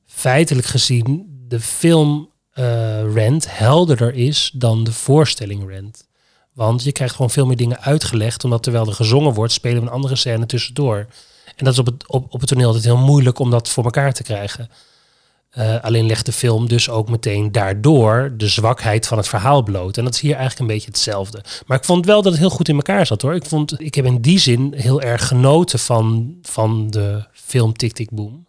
feitelijk gezien de film eh Rent helderder is dan de voorstelling Rent. Want je krijgt gewoon veel meer dingen uitgelegd, omdat terwijl er gezongen wordt, spelen we een andere scène tussendoor. En dat is op het, op, op het toneel altijd heel moeilijk om dat voor elkaar te krijgen. Eh, alleen legt de film dus ook meteen daardoor de zwakheid van het verhaal bloot. En dat is hier eigenlijk een beetje hetzelfde. Maar ik vond wel dat het heel goed in elkaar zat hoor. Ik, vond, ik heb in die zin heel erg genoten van, van de film Tik Tik Boom.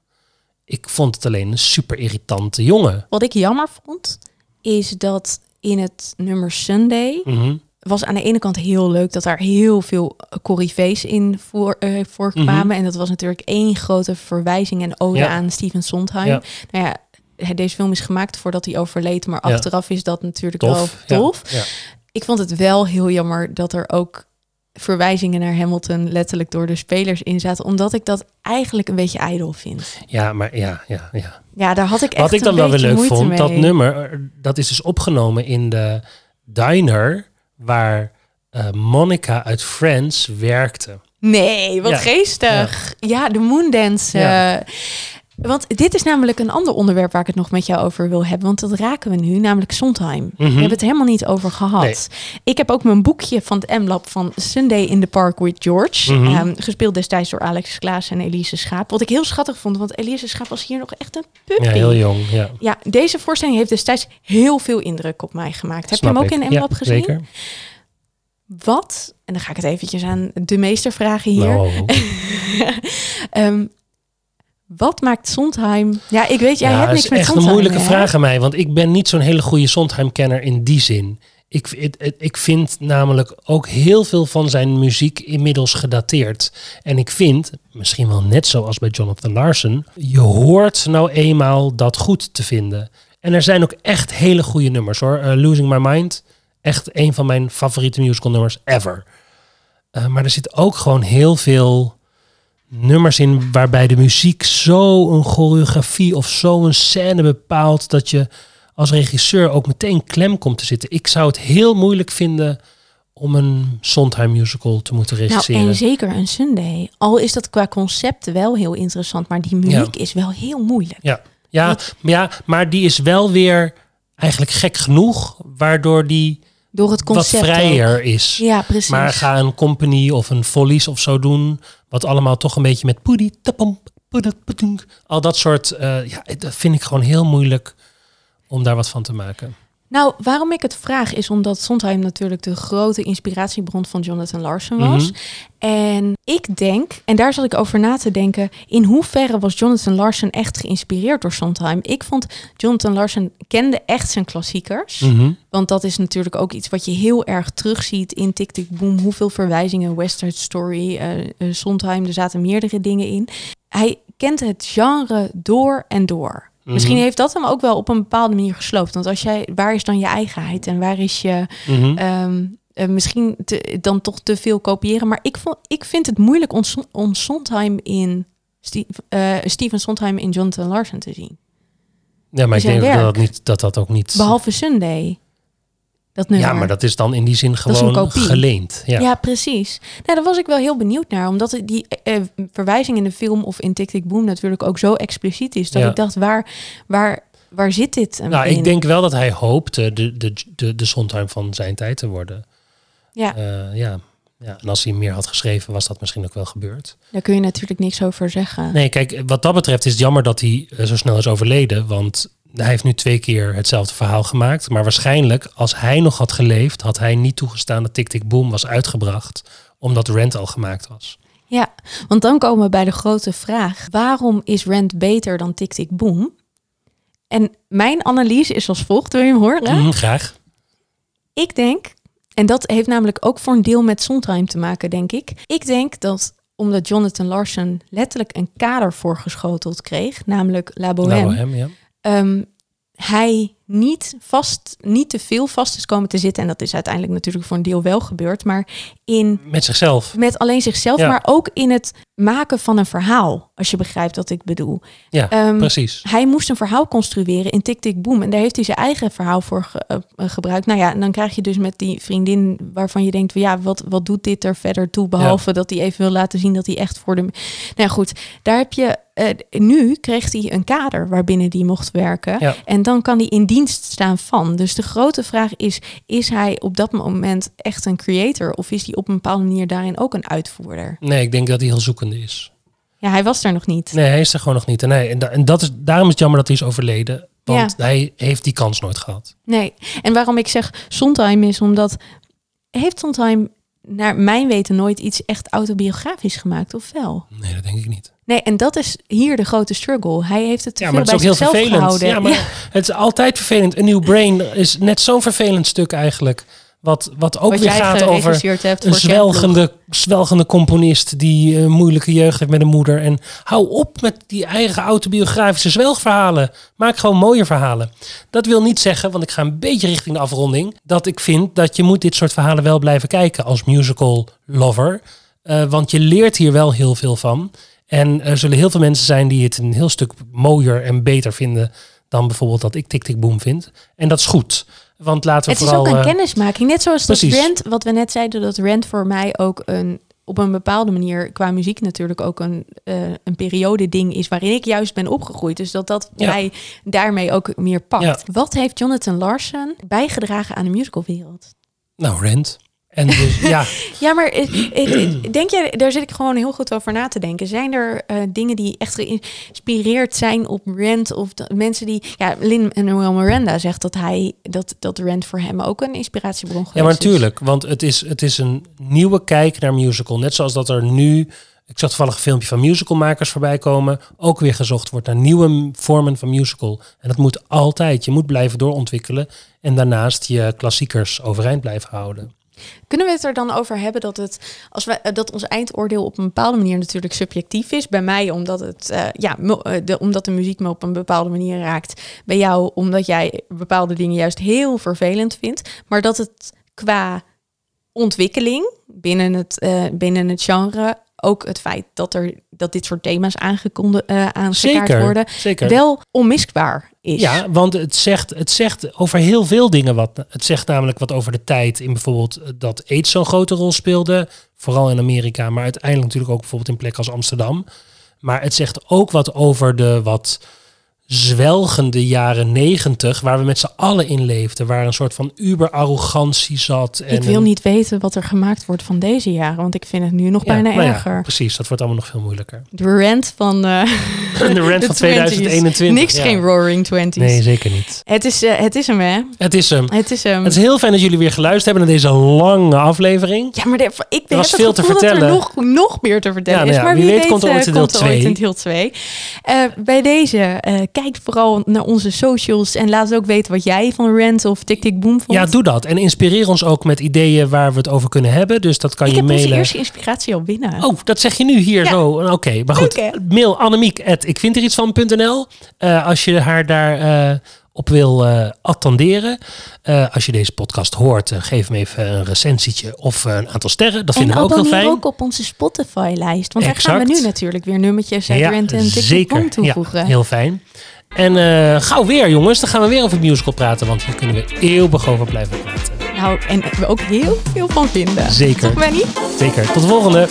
Ik vond het alleen een super irritante jongen. Wat ik jammer vond, is dat in het nummer Sunday Mhm. Was aan de ene kant heel leuk dat daar heel veel corrivees in voor, eh, voorkwamen. En dat was natuurlijk één grote verwijzing en ode Mhm. Ja. aan Steven Sondheim. Ja. Nou ja, deze film is gemaakt voordat hij overleed, maar Ja. achteraf is dat natuurlijk Tof. wel tof. Ik vond het wel heel jammer dat er ook verwijzingen naar Hamilton letterlijk door de spelers in zaten, omdat ik dat eigenlijk een beetje ijdel vind. Ja, maar ja, ja, ja. Ja, daar had ik echt Wat ik dan wel weer leuk vond, mee. dat nummer, eh, dat is dus opgenomen in de diner waar eh, Monica uit Friends werkte. Nee, wat Ja. geestig. Ja, de Moondance. Ja. Want dit is namelijk een ander onderwerp waar ik het nog met jou over wil hebben. Want dat raken we nu, namelijk Sondheim. Mhm. We hebben het helemaal niet over gehad. Nee. Ik heb ook mijn boekje van het M-Lab van Sunday in the Park with George. Mhm. Ehm, gespeeld destijds door Alex Klaas en Elise Schaap. Wat ik heel schattig vond, want Elise Schaap was hier nog echt een puppy. Ja, heel jong. Ja. Ja, deze voorstelling heeft destijds heel veel indruk op mij gemaakt. Heb je hem ook ik. in M-Lab Ja, gezien? Zeker. Wat, en dan ga ik het eventjes aan de meester vragen hier. Nou, Ehm, wat maakt Sondheim... Ja, ik weet, jij ja, hebt dat niks is met echt Sondheim. een moeilijke hè? vraag aan mij, want ik ben niet zo'n hele goede Sondheim-kenner in die zin. Ik, het- ik vind namelijk ook heel veel van zijn muziek inmiddels gedateerd. En ik vind, misschien wel net zoals bij Jonathan Larson, je hoort nou eenmaal dat goed te vinden. En er zijn ook echt hele goede nummers hoor. Eh, Losing My Mind, echt een van mijn favoriete musical nummers ever. Eh, maar er zit ook gewoon heel veel nummers in waarbij de muziek zo een choreografie of zo een scène bepaalt dat je als regisseur ook meteen klem komt te zitten. Ik zou het heel moeilijk vinden om een Sondheim musical te moeten Nou, regisseren. en zeker een Sunday. Al is dat qua concept wel heel interessant, maar die muziek is wel heel moeilijk. ja, ja, ja, maar die is wel weer eigenlijk gek genoeg, waardoor die Door het concept wat ook. vrijer is. Ja, precies. Maar ga een company of een follies of zo doen, wat allemaal toch een beetje met poedie, tapam, al dat soort, eh, ja, dat vind ik gewoon heel moeilijk om daar wat van te maken. Nou, waarom ik het vraag is omdat Sondheim natuurlijk de grote inspiratiebron van Jonathan Larson was. Mhm. En ik denk, en daar zat ik over na te denken, in hoeverre was Jonathan Larson echt geïnspireerd door Sondheim? Ik vond Jonathan Larson kende echt zijn klassiekers. Mhm. Want dat is natuurlijk ook iets wat je heel erg terugziet in Tick Tick Boom. Hoeveel verwijzingen, West Side Story, eh, Sondheim, er zaten meerdere dingen in. Hij kent het genre door en door. Mhm. Misschien heeft dat hem ook wel op een bepaalde manier gesloopt. Want als jij, waar is dan je eigenheid en waar is je Mhm. ehm, eh, misschien te, dan toch te veel kopiëren? Maar ik, vond, ik vind het moeilijk om, om Sondheim in Ste- eh, Steven Sondheim in Jonathan Larson te zien. Ja, maar ik denk dat dat, niet, dat dat ook niet... Behalve Sunday. Dat nummer. ja, maar dat is dan in die zin gewoon geleend. Ja. Ja. precies. Nou, daar was ik wel heel benieuwd naar. Omdat die eh, verwijzing in de film of in Tick Tick Boom natuurlijk ook zo expliciet is. Dat Ja. ik dacht, waar, waar, waar zit dit hem nou, in? ik denk wel dat hij hoopte de, de, de, de Sondheim van zijn tijd te worden. Ja, Eh, ja. ja. En als hij meer had geschreven, was dat misschien ook wel gebeurd. daar kun je natuurlijk niks over zeggen. Nee, kijk, wat dat betreft is het jammer dat hij eh, zo snel is overleden. Want hij heeft nu twee keer hetzelfde verhaal gemaakt. Maar waarschijnlijk, als hij nog had geleefd, had hij niet toegestaan dat Tick Tick Boom was uitgebracht. Omdat Rent al gemaakt was. Ja, want dan komen we bij de grote vraag. Waarom is Rent beter dan Tick Tick Boom? En mijn analyse is als volgt. Wil je hem horen? Mhm, graag. Ik denk, en dat heeft namelijk ook voor een deel met Sondheim te maken, denk ik. Ik denk dat omdat Jonathan Larson letterlijk een kader voorgeschoteld kreeg, namelijk La Bohème, ja. Ehm, hij niet vast, niet te veel vast is komen te zitten. En dat is uiteindelijk natuurlijk voor een deel wel gebeurd. Maar in Met zichzelf. met alleen zichzelf, Ja. maar ook in het maken van een verhaal. Als je begrijpt wat ik bedoel. Ja, Ehm, precies. Hij moest een verhaal construeren in Tik Tik Boom. En daar heeft hij zijn eigen verhaal voor ge- eh, eh, gebruikt. Nou ja, en dan krijg je dus met die vriendin waarvan je denkt... ja, wat, wat doet dit er verder toe? Behalve dat hij even wil laten zien dat hij echt voor de... Nou ja, goed, daar heb je... eh, nu kreeg hij een kader waarbinnen hij mocht werken. Ja. En dan kan hij in dienst staan van. Dus de grote vraag is... is hij op dat moment echt een creator? Of is hij op een bepaalde manier daarin ook een uitvoerder? Nee, ik denk dat hij heel is. Ja, hij was er nog niet. Nee, hij is er gewoon nog niet. En, nee, en, da- en dat is, daarom is het jammer dat hij is overleden. Want hij heeft die kans nooit gehad. Nee, en waarom ik zeg Sondheim is omdat... Heeft Sondheim naar mijn weten nooit iets echt autobiografisch gemaakt, of wel? Nee, dat denk ik niet. Nee, en dat is hier de grote struggle. Hij heeft het te Ja, veel bij zichzelf gehouden. Ja, maar Ja, het is altijd vervelend. Een New Brain is net zo'n vervelend stuk eigenlijk. Wat, wat ook wat weer gaat over een zwelgende, zwelgende componist die een moeilijke jeugd heeft met een moeder. En hou op met die eigen autobiografische zwelgverhalen. Maak gewoon mooie verhalen. Dat wil niet zeggen, want ik ga een beetje richting de afronding, dat ik vind dat je moet dit soort verhalen wel blijven kijken als musical lover. Eh, want je leert hier wel heel veel van. En er zullen heel veel mensen zijn die het een heel stuk mooier en beter vinden dan bijvoorbeeld dat ik Tik Tik Boom vind. En dat is goed. Want laten we Het is ook een eh, kennismaking. Net zoals dat precies. Rent, wat we net zeiden, dat Rent voor mij ook een op een bepaalde manier qua muziek natuurlijk ook een, eh, een periode ding is waarin ik juist ben opgegroeid. Dus dat dat Ja. mij daarmee ook meer pakt. Ja. Wat heeft Jonathan Larson bijgedragen aan de musicalwereld? Nou, Rent. En dus, ja, Ja, maar denk je, daar zit ik gewoon heel goed over na te denken. Zijn er eh, dingen die echt geïnspireerd zijn op Rent? Of de, mensen die. Ja, Lin Manuel Miranda zegt dat hij dat, dat Rent voor hem ook een inspiratiebron geweest ja, maar is. natuurlijk. Want het is, het is een nieuwe kijk naar musical. Net zoals dat er nu... Ik zag toevallig een filmpje van musicalmakers voorbij komen. Ook weer gezocht wordt naar nieuwe vormen van musical. En dat moet altijd. Je moet blijven doorontwikkelen. En daarnaast je klassiekers overeind blijven houden. Kunnen we het er dan over hebben dat het als wij eh, dat ons eindoordeel op een bepaalde manier natuurlijk subjectief is? Bij mij omdat het eh, ja, eh, de, omdat de muziek me op een bepaalde manier raakt. Bij jou omdat jij bepaalde dingen juist heel vervelend vindt. Maar dat het qua ontwikkeling binnen het, binnen het genre ook het feit dat er dat dit soort thema's aangekondigd eh aangekaart Zeker, worden zeker. wel onmisbaar is. Ja, want het zegt, het zegt over heel veel dingen wat. Het zegt namelijk wat over de tijd in bijvoorbeeld eh, dat AIDS zo'n grote rol speelde. Vooral in Amerika, maar uiteindelijk natuurlijk ook bijvoorbeeld in plekken als Amsterdam. Maar het zegt ook wat over de wat zwelgende jaren negentig, waar we met z'n allen in leefden. Waar een soort van uber-arrogantie zat. En ik wil niet weten wat er gemaakt wordt van deze jaren, want ik vind het nu nog Ja, bijna nou ja, erger. precies, dat wordt allemaal nog veel moeilijker. De rent van eh De rent van 20s. 2021. Niks ja. geen roaring twenties. Nee, zeker niet. Het is, eh, het is hem, hè? Het is hem. Het is hem. Het is heel fijn dat jullie weer geluisterd hebben naar deze lange aflevering. Ja, maar de- ik Er was veel te dat er vertellen. nog, nog meer te vertellen nou is. Maar wie wie, weet komt er ooit eh, een deel komt ooit een deel 2. bij deze, kijk vooral naar onze socials en laat ook weten wat jij van Rent of Tik Tik Boom vond. Ja, doe dat. En inspireer ons ook met ideeën waar we het over kunnen hebben. Dus dat kan ik je heb onze mailen. eerste inspiratie al binnen. Oh, dat zeg je nu hier Ja. zo. Oké, maar goed. Mail Annemiek at ik vind er iets van.nl. Eh, als je haar daar eh, op wil eh, attenderen. Eh, als je deze podcast hoort, eh, geef me even een recensietje of een aantal sterren. Dat en vinden we ook heel fijn. ook op onze Spotify-lijst. Want daar gaan we nu natuurlijk weer nummertjes uit Rent en Tik Tik zeker. Toevoegen. Ja, heel fijn. En gauw weer, jongens. Dan gaan we weer over musical praten. Want hier kunnen we eeuwig over blijven praten. Nou, en we ook heel veel van vinden. Zeker. Toch, Benny? Zeker. Tot de volgende.